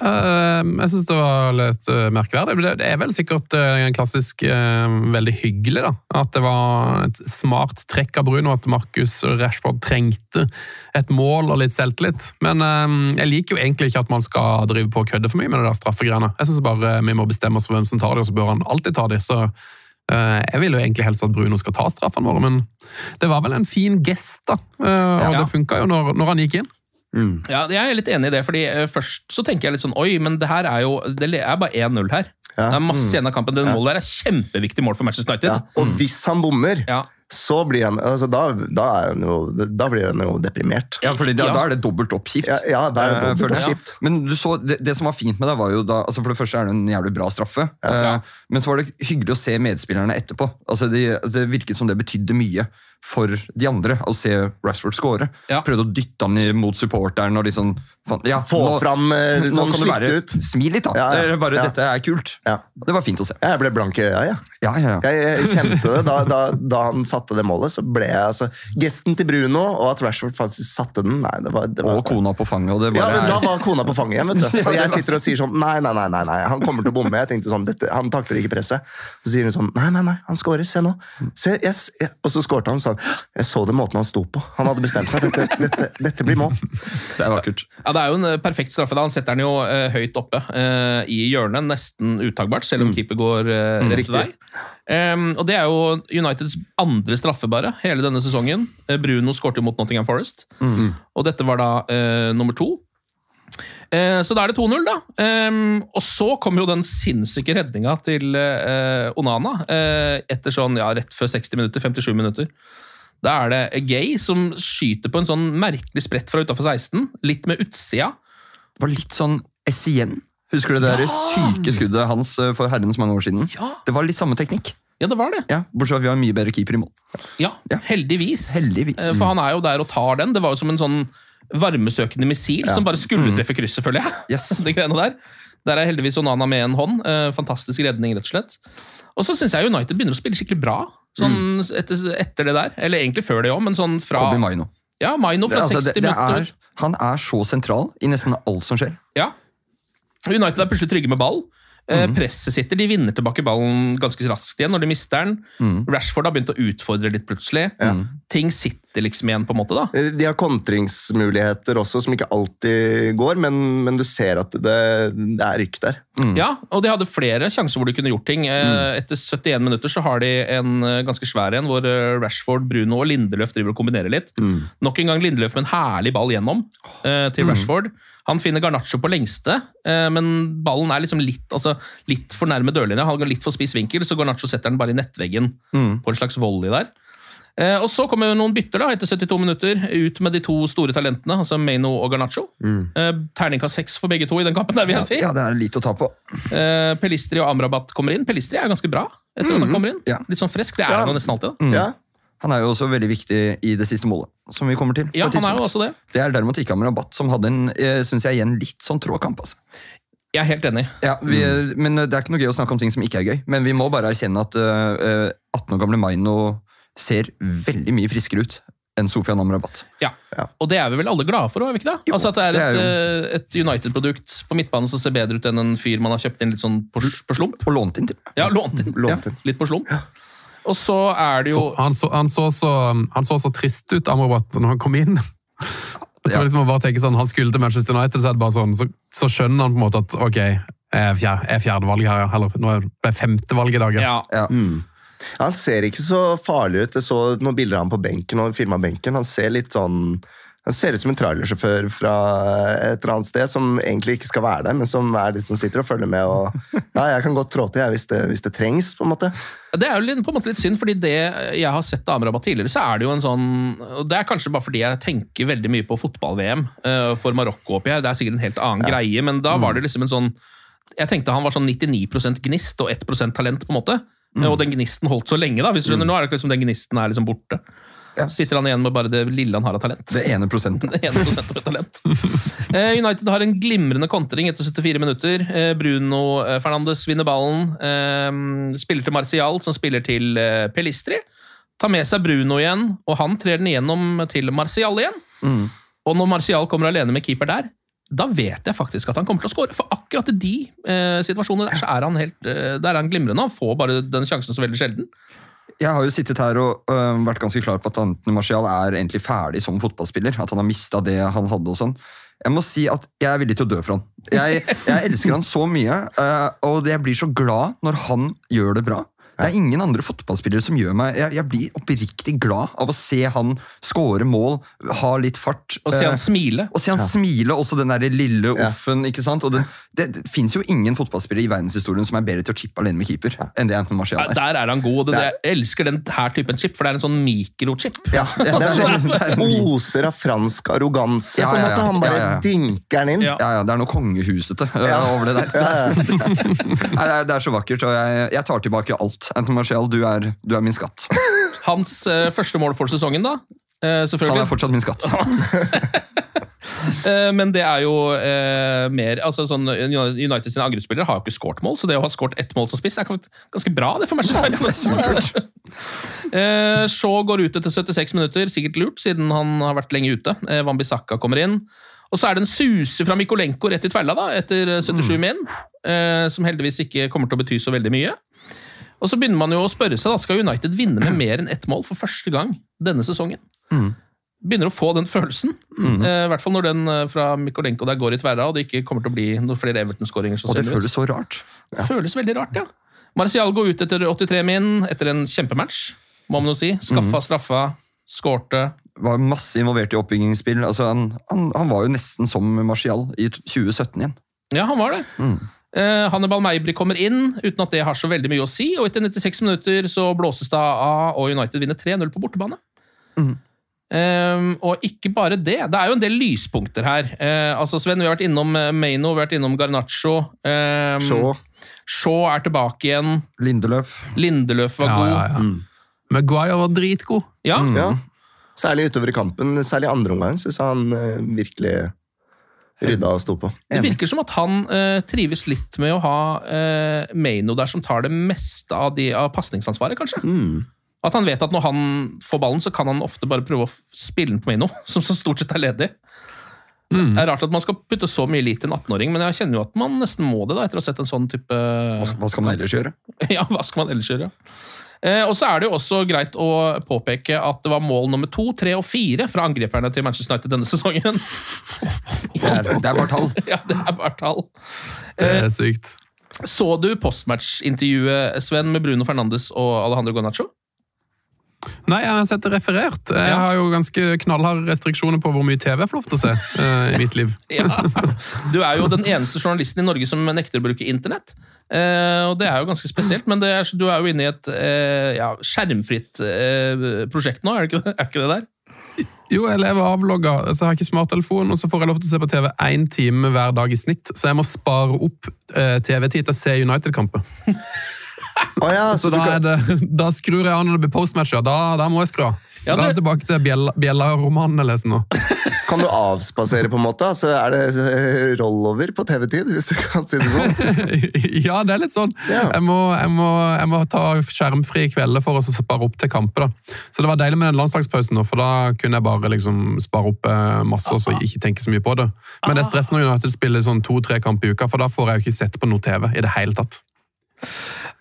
Eh, jeg syns det var litt eh, merkverdig. Det er vel sikkert eh, en klassisk veldig hyggelig, da. At det var et smart trekk av Bruno at Marcus Rashford trengte et mål og litt selvtillit. Men jeg liker jo egentlig ikke at man skal drive på og kødde for mye med det der straffegreiene. Jeg syns bare vi må bestemme oss for hvem som tar det, og så bør han alltid ta det. Så jeg vil jo egentlig helst at Bruno skal ta straffene våre, men det var vel en fin gest, da. Og Ja. det funka jo når, når han gikk inn. Ja, jeg er litt enig i det, fordi eh, først så tenker jeg litt sånn Oi, men det her er jo Det er bare 1-0 her. Ja. Det er masse igjen av kampen. Det målet der er kjempeviktig mål for Manchester United. Ja. Og hvis han bommer, Ja. Så blir han altså, da, da, er han jo, da blir han jo deprimert. Ja, fordi da, Ja. da er det dobbelt opp kjipt. Ja, ja, da er det Eh, dobbelt opp kjipt. Men du så, det, det som var fint med det, var jo da altså For det første er det en jævlig bra straffe. Ja. Eh, men så var det hyggelig å se medspillerne etterpå. Altså de, Det virket som det betydde mye for de andre å se Rashford score. Ja. Prøvde å dytte han mot supporteren. og de sånn, fan, ja, Få fram, nå sånn kan du slitt ut. Smil litt, da. Ja, ja. Det bare, Ja. Dette er kult. Ja. Det var fint å se. Jeg ble blank i øya, jeg. Ja, ja, ja. Jeg, jeg kjente det da, da, da han satte det målet. så ble jeg altså, Gesten til Bruno og at Rashford faktisk satte den nei, det var, det var, Og kona på fanget. og det Ja, men Da var kona på fanget igjen. vet du. Og jeg sitter og sier sånn Nei, nei, nei, nei, nei han kommer til å bomme. Jeg tenkte sånn, dette, Han takler ikke presset. Så sier hun sånn Nei, nei, nei, han scorer. Se nå. Se, yes. Og så skårte han sånn. Jeg så det måten han sto på. Han hadde bestemt seg. Dette, dette, dette blir mål. det er vakkert. Ja, Det er jo en eh, perfekt straffe. da Han setter den jo eh, høyt oppe eh, i hjørnet, nesten uttagbart, selv om keeper går rett vei. Ehm, og Det er jo Uniteds andre straffebare hele denne sesongen. Eh, Bruno skårte mot Nottingham Forest, og dette var da uh, nummer to. Uh, så da er det 2-0, da. Um, og så kommer jo den sinnssyke redninga til uh, Onana etter sånn, ja, rett før 60 minutter, 57 minutter. Da er det Gay som skyter på en sånn merkelig sprett fra utafor 16, litt med utsida. Det var litt sånn SIN. Husker du det der syke skuddet hans eh, for herrens mange år siden? Ja. Det var litt samme teknikk. Ja, det var det. Ja, Bortsett fra at vi har en mye bedre keeper i mål. Ja, heldigvis. Heldigvis. Eh, For han er jo der og tar den. Det var jo som en sånn varmesøkende missil som bare skulle treffe krysset, føler jeg. Yes. De greiene Der Der er heldigvis Onana med en hånd. Eh, fantastisk redning, rett og slett. Og så syns jeg United begynner å spille skikkelig bra sånn etter, etter det der. Eller egentlig før det òg, men sånn fra Kobe Maino. Ja, Maino Det, fra altså, 60 det, det minutter. er, han er så sentral i nesten alt som skjer. Ja. United er plutselig trygge med ball. Mm. Presset sitter, De vinner tilbake ballen ganske raskt igjen når de mister den. Rashford har begynt å utfordre litt plutselig. Ting sitter liksom igjen, på en måte. da. Eh, De har kontringsmuligheter også, som ikke alltid går, men, men du ser at det, det er rykk der. Ja, og de hadde flere sjanser hvor de kunne gjort ting. Mm. Etter 71 minutter så har de en eh, ganske svær en, hvor eh, Rashford, Bruno og Lindeløf driver og kombinerer litt. Nok en gang Lindeløf med en herlig ball gjennom eh, til Rashford. Han finner Garnaccio på lengste, eh, men ballen er liksom litt, altså, litt for nærme dørlinja. Han går litt for spiss vinkel, så Garnaccio setter den bare i nettveggen på en slags volley der. Eh, og Så kommer noen bytter da, etter 72 minutter, ut med de to store talentene, altså Maino og Garnaccio. Mm. Terningkast seks for begge to i den kampen, der vil jeg si. Ja, det er lite å ta på. Eh, Pelistri og Amrabat kommer inn. Pelistri er ganske bra. etter at han kommer inn. Ja. Litt sånn frisk. Det er Ja. han jo nesten alltid. da. Mm. Ja, Han er jo også veldig viktig i det siste målet, som vi kommer til. Ja, han er jo også det. Det er derimot ikke Amrabat, som hadde en eh, synes jeg, igjen litt sånn trå kamp. Altså. Jeg er helt enig. Ja, vi, men eh, Det er ikke noe gøy å snakke om ting som ikke er gøy, men vi må bare erkjenne at eh, eh, 18 år gamle Maino ser veldig mye friskere ut enn Sofian Amrabat. Ja. Og det er vi vel alle glade for, er vi ikke det? Jo, altså At det er et, eh, et United-produkt på midtbanen som ser bedre ut enn en fyr man har kjøpt inn litt sånn på, på slump. Og lånt inn til. Ja, lånt inn. lånt inn. Litt på slump. Og så er det Så, jo han, så, han, så så, han så så trist ut, Amrabat, når han kom inn. Det var Ja. liksom å bare tenke sånn, Han skulle til Manchester United, så er det bare sånn, så, så skjønner han på en måte at ok, jeg er, fjerde, jeg er her, ja. eller nå er det femtevalget i dag. ja. ja, Ja. Han ser ikke så farlig ut. Jeg så noen bilder av ham på benken. og filmet benken. Han ser litt sånn han ser ut som en trailersjåfør fra et eller annet sted som egentlig ikke skal være der, men som er litt som sitter og følger med. og ja, Jeg kan godt trå til jeg, hvis, det, hvis det trengs. på en måte. Det er jo litt, på en måte litt synd, fordi det jeg har sett av Amrabat tidligere, så er det jo en sånn og Det er kanskje bare fordi jeg tenker veldig mye på fotball-VM eh, for Marokko oppi her. Det er sikkert en helt annen greie, men da var det liksom en sånn Jeg tenkte han var sånn 99% gnist og 1% talent, på en måte. Og den gnisten holdt så lenge, da. hvis du skjønner. Nå er det ikke liksom den gnisten er liksom borte. Ja. Sitter han igjen med bare det lille han har av talent. Det ene prosentet. 1 av talent. Eh, United har en glimrende kontring etter 74 minutter. Eh, Bruno eh, Fernandes vinner ballen. eh, Spiller til Martial, som spiller til eh, Pelistri. Tar med seg Bruno igjen, og han trer den igjennom til Martial igjen. Og når Martial kommer alene med keeper der, da vet jeg faktisk at han kommer til å score. For akkurat i de eh, situasjonene der så er han helt eh, der er han glimrende. Han får bare den sjansen så veldig sjelden. Jeg har jo sittet her og øh, vært ganske klar på at Anthony Martial er egentlig ferdig som fotballspiller. At han har mista det han hadde og sånn. Jeg må si at jeg er villig til å dø for han. Jeg, jeg elsker han så mye, øh, og jeg blir så glad når han gjør det bra. Det er ingen andre fotballspillere som gjør meg Jeg, jeg blir oppriktig glad av å se han score mål, ha litt fart. Og se han smile. og se han smile, også den der lille Ja. offen. ikke sant? Og det, det, det fins jo ingen fotballspillere i verdenshistorien som er bedre til å chippe alene med keeper enn det Anton Martial Ja, er. Der er han god. og det, Jeg elsker den her typen chip, for det er en sånn mikrochip. Ja, det er sånn Oser av fransk arroganse. Ja, på en ja, ja. måte. Han bare Ja, ja, ja. dinker den inn. Ja. Ja, ja, Det er noe kongehusete Ja. over det der. Nei, det, er, det er så vakkert, og jeg, jeg tar tilbake alt. Anthony Martial, du er, du er min skatt. Hans eh, første mål for sesongen, da. eh, Han er fortsatt min skatt. Eh, men det er jo eh, mer altså sånn, United sine angrepsspillere har jo ikke skåret mål, så det å ha skåret ett mål som spiss er ganske bra. det for Manchester United. Eh, Shaw går ut etter 76 minutter, sikkert lurt, siden han har vært lenge ute. Eh, Wan-Bissaka kommer inn. Og så er det en suse fra Mikolenko rett i tvella, da, etter eh, 77 min, eh, som heldigvis ikke kommer til å bety så veldig mye. Og så begynner man jo å spørre seg, da, skal United vinne med mer enn ett mål for første gang denne sesongen? Begynner å få den følelsen. Eh, I hvert fall når den eh, fra Mikolenko der går i tverra, og det ikke kommer til å bli noen flere Everton-skåringer. Og det føles så rart. Det føles veldig rart, ja. Marcial går ut etter 83 min, etter en kjempematch, må man jo si. Skaffa straffa, skårte. Var masse involvert i oppbyggingsspill. Altså, han, han, han var jo nesten som Martial i 2017 igjen. Ja, han var det. Eh, Hannibal Meibri kommer inn, uten at det har så veldig mye å si. Og etter 96 minutter så blåses det av, og United vinner 3-0 på bortebane. Eh, og ikke bare det. Det er jo en del lyspunkter her. Uh, altså Sven, vi har vært innom eh, Maino, vi har vært innom Garnaccio. Um, Shaw. Shaw er tilbake igjen. Lindeløf. Lindeløf var Ja, god. ja, ja. Maguire var dritgod. Ja, Ja. Særlig utover i kampen. Særlig andre omgang syns han uh, virkelig rydda og sto på. Det virker som at han uh, trives litt med å ha uh, Maino der som tar det meste av, de, av pasningsansvaret, kanskje. Mm. At han vet at når han får ballen, så kan han ofte bare prøve å spille den på Maino, som så stort sett er ledig. Mm. Det er rart at man skal putte så mye lit i en 18-åring, men jeg kjenner jo at man nesten må det da, etter å ha sett en sånn type Hva, skal man ellers gjøre? Ja, hva skal man ellers gjøre? Eh, og så er det jo også greit å påpeke at det var mål nummer to, tre og fire fra angriperne til Manchester United denne sesongen. Det er, det er bare tall. ja, det er bare tall. Det er sykt. Så du postmatch-intervjuet, Sven, med Bruno Fernandes og Alejandro Gonacho? Nei, jeg har sett det referert. Jeg har jo ganske knallharde restriksjoner på hvor mye TV jeg får lov til å se uh, i mitt liv. Ja. Du er jo den eneste journalisten i Norge som nekter å bruke internett. Uh, og det er jo ganske spesielt, men det er, du er jo inne i et uh, ja, skjermfritt prosjekt nå, er det ikke det, er det, ikke det der? Jo, jeg lever avlogga, så jeg har ikke smarttelefon, og så får jeg lov til å se på TV én time hver dag i snitt. Så jeg må spare opp TV-tid til å se United-kamper. Å ja, Så så da, er kan, det, da skrur jeg av når det blir postmatcher. Da, da må jeg skru av. Ja, Da er jeg tilbake til Bjella- Bjella-romanen jeg leser nå. kan du avspasere, på en måte? Så er det eh, rollover på TV-tid, hvis du kan si det sånn? ja, det er litt sånn. Ja. Jeg, må, jeg, må, jeg må ta skjermfri kvelder for å spare opp til kamper. da. Så det var deilig med den landslagspausen, nå, for da kunne jeg bare liksom spare opp eh, masse og så ikke tenke så mye på det. Men det er stress når United spiller sånn to-tre kamper i uka, for da får jeg jo ikke sett på noe TV i det hele tatt.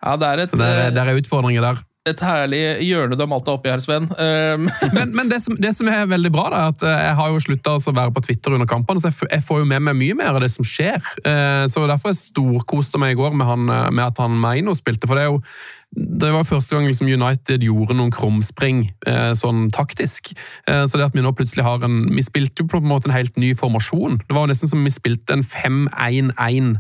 Ja, det er et, Så det er, det er utfordringer der. et herlig hjørne du har malt deg oppi her, Sven. Um, Men, men det, som, det som er veldig bra, da, er at eh, jeg har jo slutta å være på Twitter under kampene, så jeg, får jo med meg mye mer av det som skjer. Eh, Så Derfor jeg storkoste meg i går med, han, eh, med at han Meino spilte. For det er jo det var første gang liksom United gjorde noen krumspring eh, sånn taktisk. Så det at Vi nå plutselig har en Vi spilte jo på en måte en helt ny formasjon. Det var jo nesten som vi spilte en 5-1-1.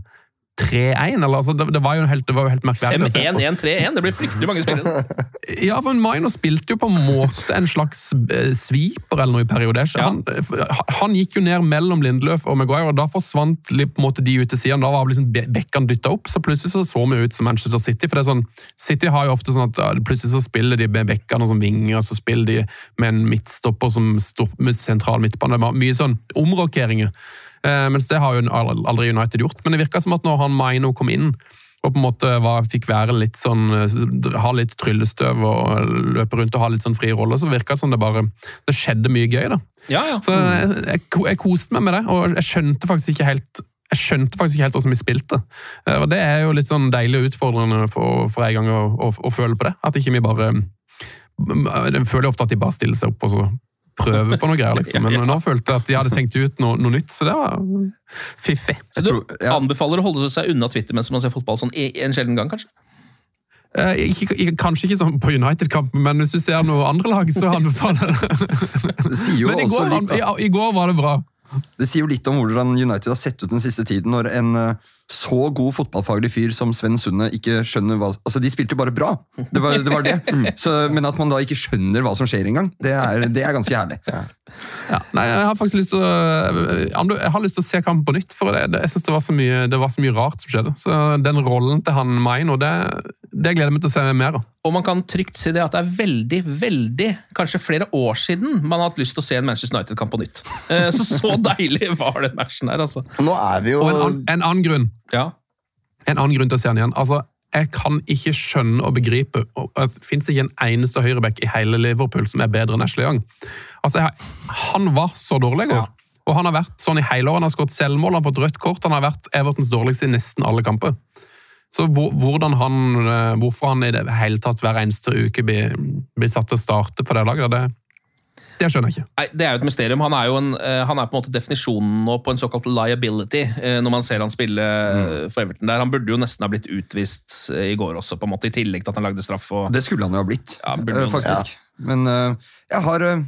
3-1, altså, det, det, var jo helt, det var jo helt merkverdig. å se på. 5-1-1-3-1, det blir fryktelig mange spillere. Ja, for Maino spilte jo på en måte en slags eh, sweeper eller noe i perioder. Ja. Han, eh, han gikk jo ned mellom Lindeløf og Maguire, og da forsvant litt på en måte de ut til siden. Da var liksom be- bekkene dytta opp, så plutselig så så vi ut som Manchester City. for det er sånn, City har jo ofte sånn at ja, plutselig så spiller de med bekkene som vinger, og så spiller de med en midtstopper som stopper med sentral midtbane. Det var mye sånn omrokeringer. Eh, mens det har jo aldri United gjort. Men det virka som at når han Maino kom inn, og på en måte var, fikk være litt sånn eh, Ha litt tryllestøv og løpe rundt og ha litt sånn fri rolle, så virka det som det bare Det skjedde mye gøy, da. Ja, ja. Så jeg, jeg, jeg koste meg med det, og jeg skjønte faktisk ikke helt jeg skjønte faktisk ikke helt hvordan vi spilte. Eh, Og Det er jo litt sånn deilig og utfordrende for, for en gang å, å, å føle på det. At ikke vi bare Jeg føler ofte at de bare stiller seg opp og så prøver på noe greier, liksom. Men Ja, ja. nå følte jeg at de hadde tenkt ut noe, noe nytt, så det var fiffig. Så du tror- ja. anbefaler å holde seg unna Twitter mens man ser fotball sånn en sjelden gang, kanskje? Eh, Ikke, kanskje ikke sånn på United-kampen, men hvis du ser noe andre lag, så anbefaler jeg det. Det sier jo Men i også går, i, i går var det bra. Det sier jo litt om hvordan United har sett ut den siste tiden, når en eh, så god fotballfaglig fyr som Sven Sunde ikke skjønner hva Altså, de spilte jo bare bra! Det var det. Var det. Så, men at man da ikke skjønner hva som skjer engang, det, er- det er ganske herlig. Ja, nei, jeg har faktisk lyst til å Jeg har lyst til å se kampen på nytt, for det, det, jeg synes det var, så mye, det var så mye rart som skjedde. Så den rollen til han Maino, det, det gleder jeg meg til å se mer av. Og man kan trygt si det at det er veldig, veldig, kanskje flere år siden man har hatt lyst til å se en Manchester United-kamp på nytt. Eh, Så så deilig var den matchen der, altså. Og Nå er vi jo Og en, an, en annen grunn Ja. En annen grunn til å se han igjen. Altså, jeg kan ikke skjønne og begripe at Det fins ikke en eneste høyreback i hele Liverpool som er bedre enn Ashley Young. Altså, jeg, han var så dårlig i går. Og han har vært sånn i hele år. Han har skåret selvmål, han har fått rødt kort. Han har vært Evertons dårligste i nesten alle kamper. Så hvordan han, eh, hvorfor han i det hele tatt hver eneste uke blir, blir satt til å starte på det laget, det Det skjønner jeg ikke. Nei, Det er jo et mysterium. Han er jo en, eh, han er på en måte definisjonen nå på en såkalt liability, eh, når man ser han spille mm. for Everton der. Han burde jo nesten ha blitt utvist eh, i går også, på en måte, i tillegg til at han lagde straff. Og, Det skulle han jo ha blitt, Ja, eh, faktisk. Men eh, jeg har eh,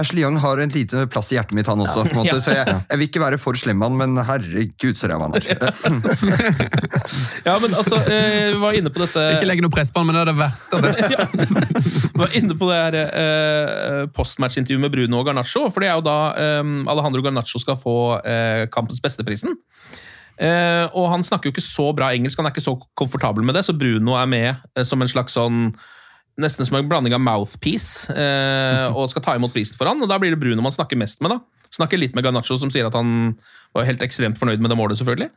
Ashley Young har en liten plass i hjertet mitt, han også. på en måte, Ja. Så jeg, jeg vil ikke være for slem med han, men herregud så ræva han er. ja, men altså, eh, vi var inne på dette Ikke legge noe press på han, men det er det verste Altså. ja. Vi var inne på det her eh, postmatch-intervjuet med Bruno og Garnaccio. For det er jo da eh, Alejandro Garnaccio skal få eh, kampens besteprisen. Eh, og han snakker jo ikke så bra engelsk, han er ikke så komfortabel med det, så Bruno er med eh, som en slags sånn Nesten som en blanding av mouthpiece, eh, og skal ta imot prisen for han. Og da blir det Bruno man snakker mest med, da. Snakker litt med Garnaccio, som sier at han var helt ekstremt fornøyd med det målet, selvfølgelig.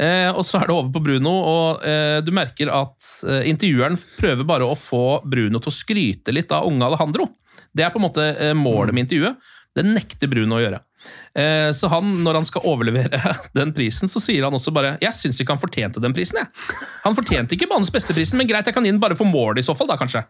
Eh, og så er det over på Bruno, og eh, du merker at eh, intervjueren prøver bare å få Bruno til å skryte litt av unge Alejandro. Det er på en måte eh, målet med intervjuet. Det nekter Bruno å gjøre. Eh, så han, når han skal overlevere den prisen, så sier han også bare Jeg syns ikke han fortjente den prisen, jeg. Han fortjente ikke banens beste-prisen, men greit, jeg kan gi den bare for målet i så fall, da, kanskje.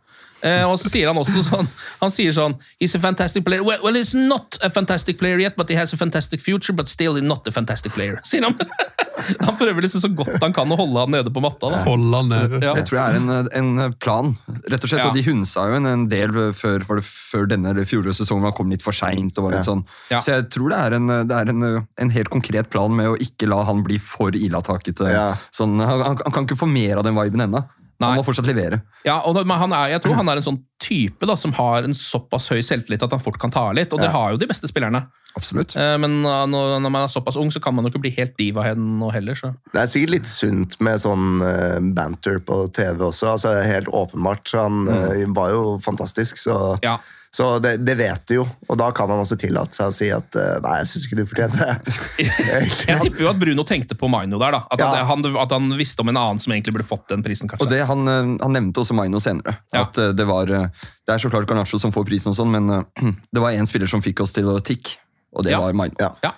Eh, og så sier han også sånn Han sier sånn He's a fantastic player. Well, well, he's not a fantastic player yet, but he has a fantastic future, but still not a fantastic player, sier han. Han prøver liksom så godt han kan å holde han nede på matta. da. Hold han nede. Ja. Det tror jeg er en, en plan, rett og slett. Ja. Og de hunsa jo en, en del før, var det før denne eller fjorårets sesong. Man kom litt for seint. Ja. sånn. Ja. Så jeg tror det er, en, det er en, en helt konkret plan med å ikke la han bli for illetakete. Ja. Sånn, han, han, han kan ikke få mer av den viben ennå. Nei. Han må fortsatt levere. Ja, og han er, jeg tror han er en sånn type da, som har en såpass høy selvtillit at han fort kan ta av litt, og det har jo de beste spillerne. Absolutt. Eh, Men uh, når, man er såpass ung, så kan man jo ikke bli helt diva nå heller. Så. Det er sikkert litt sunt med sånn eh, banter på TV også. altså Helt åpenbart. Han eh, var jo fantastisk, så, Ja. Så det, det vet du jo. Og da kan han også tillate seg å si at eh, nei, jeg syns ikke du fortjener det. Jeg tipper jo at Bruno tenkte på Maino der, da. At, Ja. han, at han visste om en annen som egentlig burde fått den prisen, kanskje. Og det, han, eh, han nevnte også Maino senere. Ja. At eh, det var Det er så klart Garnaccio som får prisen, og sånn, men det var én spiller som fikk oss til å tikke, og det Ja. var Maino. Ja. Ja.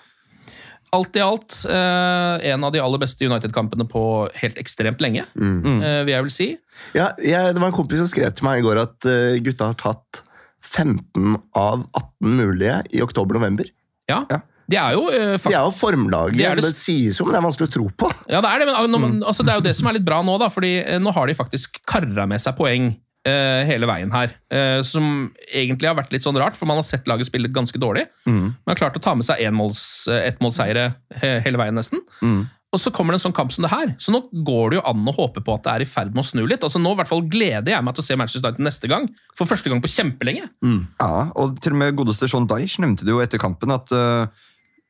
Alt i alt eh, en av de aller beste United-kampene på helt ekstremt lenge, eh, vil jeg vel si. Ja, jeg, det var en kompis som skrev til meg i går at uh, gutta har tatt 15 av 18 mulige i oktober-november. Ja. De er jo uh, De er jo formlaget. De er Det, det- sies jo, men det er vanskelig å tro på. Ja, det er det, men ah, nå- altså, det er jo det som er litt bra nå, da, fordi uh, nå har de faktisk karra med seg poeng Uh, hele veien her. Uh, som egentlig har vært litt sånn rart, for man har sett laget spille ganske dårlig. Men har klart å ta med seg ettmålsseire uh, he, hele veien, nesten. Og så kommer det en sånn kamp som det her. Så nå går det jo an å håpe på at det er i ferd med å snu litt. Altså Nå i hvert fall gleder jeg meg til å se Manchester United neste gang. For første gang på kjempelenge. Ja, og til og med godeste Sean Dyche nevnte det jo etter kampen at uh,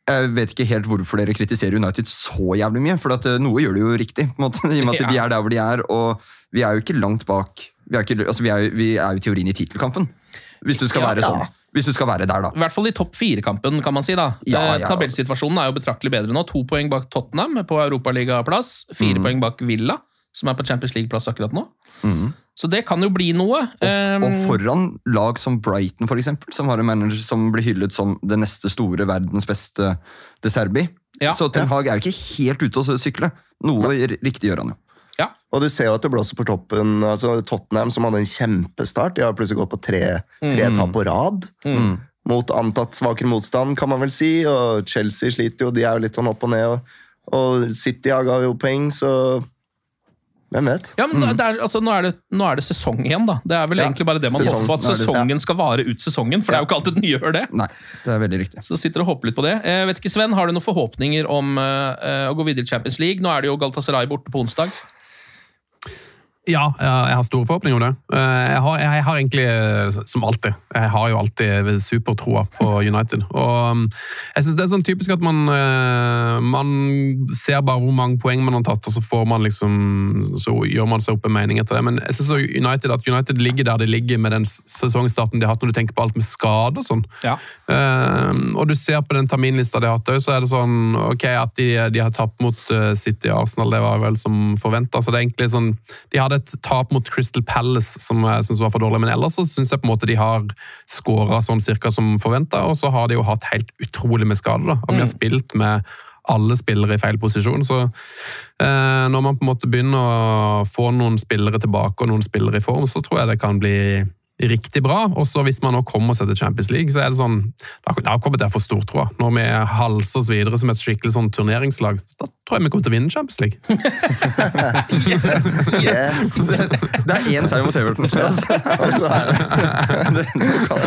jeg vet ikke helt hvorfor dere kritiserer United så jævlig mye, for at uh, noe gjør de jo riktig. på en måte, I og med at Ja. de er der hvor de er, og vi er jo ikke langt bak. Vi er, ikke, altså, vi er, vi er jo i teorien i tittelkampen, hvis du skal Ja. være sånn. Hvis du skal være der, da. I hvert fall i topp fire-kampen, kan man si. da. Ja, ja, ja. Tabellsituasjonen er jo betraktelig bedre nå. To poeng bak Tottenham på europaligaplass. Fire Mm. poeng bak Villa, som er på Champions League-plass akkurat nå. Så det kan jo bli noe. Eh, Mm. Og foran lag som Brighton, eksempel, som har en manager som blir hyllet som det neste store, verdens beste De Serbi. Ja, så Ten Hag er jo ikke helt ute å sykle. Noe riktig gjør han jo. Ja. Og du ser jo at det blåser på toppen. altså Tottenham, som hadde en kjempestart, de har plutselig gått på tre, tre tap på rad. Mot antatt svakere motstand, kan man vel si. Og Chelsea sliter jo, de er jo litt sånn opp og ned. Og, og City ga jo poeng, så hvem vet? Ja, men det er, altså, nå, er det, nå er det sesong igjen, da. Det er vel Ja, egentlig bare det man sesong. håper at sesongen skal vare ut sesongen. For det er jo ikke alltid den gjør det. Nei, det er veldig riktig. Så sitter og håper litt på det. Jeg vet ikke, Sven, Har du noen forhåpninger om eh, eh, å gå videre i Champions League? Nå er det jo Galatasaray borte på onsdag. Ja, jeg har store forhåpninger om det. Eh, Jeg har, jeg har egentlig, eh, som alltid, jeg har jo alltid supertroa på United. Og um, jeg synes det er sånn typisk at man, eh, man ser bare hvor mange poeng man har tatt, og så får man liksom, så gjør man seg opp en mening etter det. Men jeg synes United, at United ligger der de ligger med den sesongstarten de har hatt, når du tenker på alt med skade og sånn. Ja. Og du ser på den terminlista de har hatt, òg, så er det sånn ok, at de, de har tapt mot City og Arsenal, det var vel som forventa. Så det er egentlig sånn De hadde et tap mot Crystal Palace som jeg synes var for dårlig, men ellers så syns jeg på en måte de har skåra sånn cirka som forventa, og så har de jo hatt helt utrolig med skade, da. Og vi har spilt med alle spillere i feil posisjon, så eh, når man på en måte begynner å få noen spillere tilbake og noen spillere i form, så tror jeg det kan bli riktig bra. Og så hvis man nå kommer seg til Champions League, så er det sånn Da kommer det for stor jeg. Når vi halser oss videre som et skikkelig sånn turneringslag, da tror jeg vi kommer til å vinne Champions League. Yes. yes. Det er én seier mot Everton. Og så er det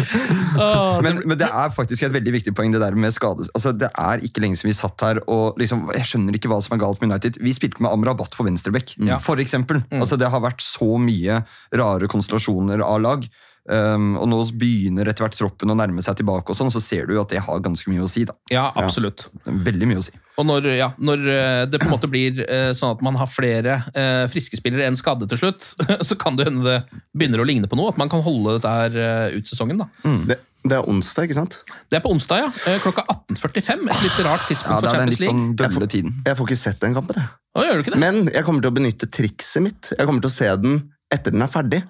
men, men det er faktisk et veldig viktig poeng, det der med skade. Altså, det er ikke lenge siden vi satt her og liksom, Jeg skjønner ikke hva som er galt med United. Vi spilte med Amrabat på venstrebekk, Ja. for eksempel. Altså, det har vært så mye rare konstellasjoner av lag. Um, og nå begynner etter hvert troppen å nærme seg tilbake, og sånn, så ser du jo at det har ganske mye å si. da. Ja, absolutt. Veldig mye å si. Og når, ja, når eh, det på en måte blir eh, sånn at man har flere eh, friske spillere enn skadde til slutt, så kan det hende det begynner å ligne på noe. At man kan holde dette her eh, ut sesongen. da. Det, det er onsdag, ikke sant? Det er på onsdag, ja. Klokka 18.45. Et litt rart tidspunkt Ja, for Det er den Champions litt League. sånn dølle tiden. Jeg får ikke sett den kampen. jeg. Å, gjør du ikke det? Men jeg kommer til å benytte trikset mitt. Jeg kommer til å se den etter den er ferdig.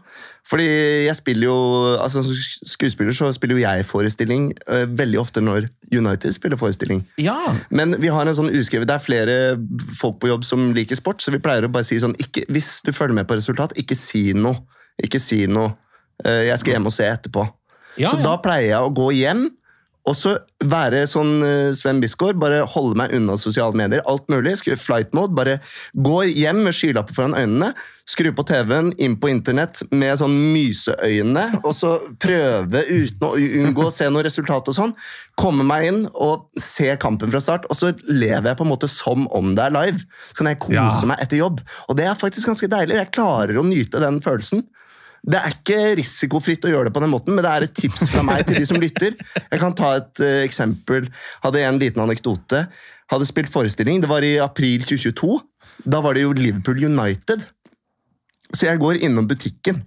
Fordi jeg spiller jo, altså Som skuespiller så spiller jo jeg forestilling uh, veldig ofte når United spiller forestilling. Ja. Men vi har en sånn uskrevet, det er flere folk på jobb som liker sport, så vi pleier å bare si sånn ikke, Hvis du følger med på resultat, ikke si noe. Ikke si noe. Uh, Jeg skal hjem og se etterpå. Ja, så ja. da pleier jeg å gå hjem og så være sånn eh, Sven Bisgaard, bare holde meg unna sosiale medier. Alt mulig. Flight mode. Bare gå hjem med skylapper foran øynene. Skru på TV-en, inn på internett med sånn myseøyne. Og så prøve uten å unngå å se noe resultat og sånn. Komme meg inn og se kampen fra start. Og så lever jeg på en måte som om det er live. Så kan jeg kose Ja. meg etter jobb. Og det er faktisk ganske deilig. Jeg klarer å nyte den følelsen. Det er ikke risikofritt å gjøre det på den måten, men det er et tips fra meg til de som lytter. Jeg kan ta et uh, eksempel. Hadde en liten anekdote. Hadde spilt forestilling. Det var i april 2022. Da var det jo Liverpool United. Så jeg går innom butikken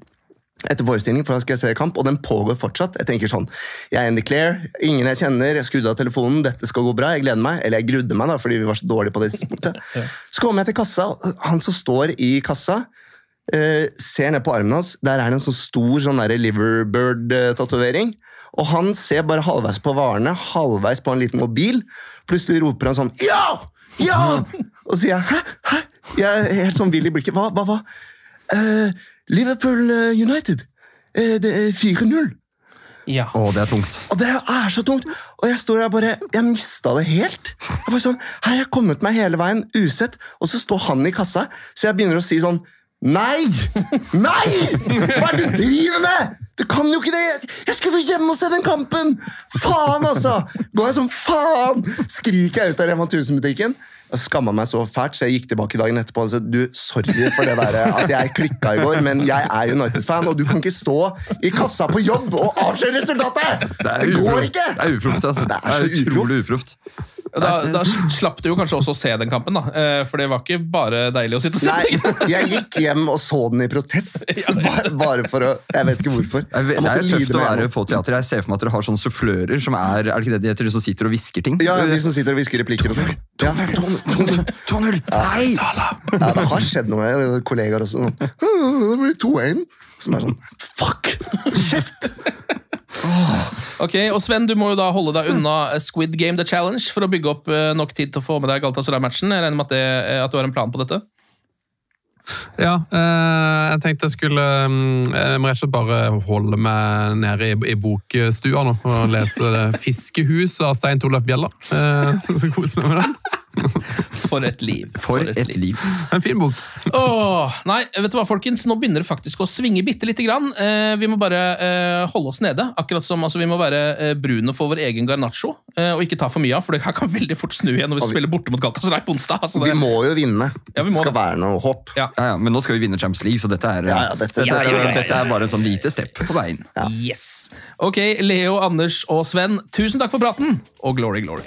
etter forestilling, for da skal jeg se kamp, og den pågår fortsatt. Jeg tenker sånn, jeg er in the clear, ingen jeg kjenner, jeg skrudde av telefonen, dette skal gå bra, jeg gleder meg. Eller jeg grudde meg, da, fordi vi var så dårlige på det tidspunktet. Så kommer jeg til kassa, han som står i kassa, eh, ser ned på armen hans, der er det en sånn stor sånn Liverbird-tatovering. Og han ser bare halvveis på varene, halvveis på en liten mobil. Plutselig roper han sånn Ja! Ja! Og så sier jeg hæ? Hæ? Jeg er helt sånn vill i blikket. Hva? hva, hva? Eh, Liverpool eh, United. Eh, det er 4-0. Ja. Å, det er tungt. Og det er så tungt! Og jeg står der bare, jeg mista det helt. Jeg bare sånn, her har jeg kommet meg hele veien usett, og så står han i kassa, så jeg begynner å si sånn Nei! Nei! Hva er det du driver med?! Du kan jo ikke det! Jeg skulle hjemme og se den kampen! Faen, altså! Går jeg sånn faen! Skriker jeg ut av Rema 1000-butikken. Jeg skamma meg så fælt, så jeg gikk tilbake dagen etterpå og sa du, sorry for det der, at jeg klikka i går, men jeg er United-fan, og du kan ikke stå i kassa på jobb og avsløre resultatet! Det, går ikke! Det er uproft, altså. Det Det er er, så utrolig uproft. Da, da slapp du jo kanskje også å se den kampen, da. Eh, For det var ikke bare deilig å sitte og se. Nei, jeg gikk hjem og så den i protest. Bare, bare for å Jeg vet ikke hvorfor. Det er, tøft å være på teater. Jeg ser for meg at dere har sånne sufflører som er er det ikke det de heter, som sitter og hvisker ting. Ja, de som sitter og hvisker replikker og sånn. Ja. 2-0! Nei! Ja, det har skjedd noe med kollegaer også. Sånn. Det blir 2-1. Som er sånn Fuck! Kjeft! Ok, og Sven, du må jo da holde deg unna Squid Game The Challenge for å bygge opp eh, nok tid til å få med deg Galatasaray-matchen. Jeg regner med at, det, eh, at du har en plan på dette? Ja, eh, jeg tenkte jeg skulle mm, Jeg må rett og slett bare holde meg nede i, bokstua nå og lese 'Fiskehus' av Stein Torleif Bjella. Eh, så kos meg med den. For et liv. For et liv. En fin bok. Åh, nei, vet du hva, folkens? Nå begynner det faktisk å svinge bitte lite grann. Eh, vi må bare eh, holde oss nede. Akkurat som altså, vi må være eh, brune for vår egen garnacho, Eh, og ikke ta for mye av, for det her kan veldig fort snu igjen når vi vi- spiller borte mot Galatasaray på onsdag. Altså, Vi må jo vinne Ja, vi hvis må det skal være noe håp. ja. Ja, ja, men nå skal vi vinne Champions League, så dette er, Ja, ja, dette- dette, ja, ja, ja. dette er bare en sånn lite stepp på veien. Yes. Ok, Leo, Anders og Sven, tusen takk for praten, og glory, glory.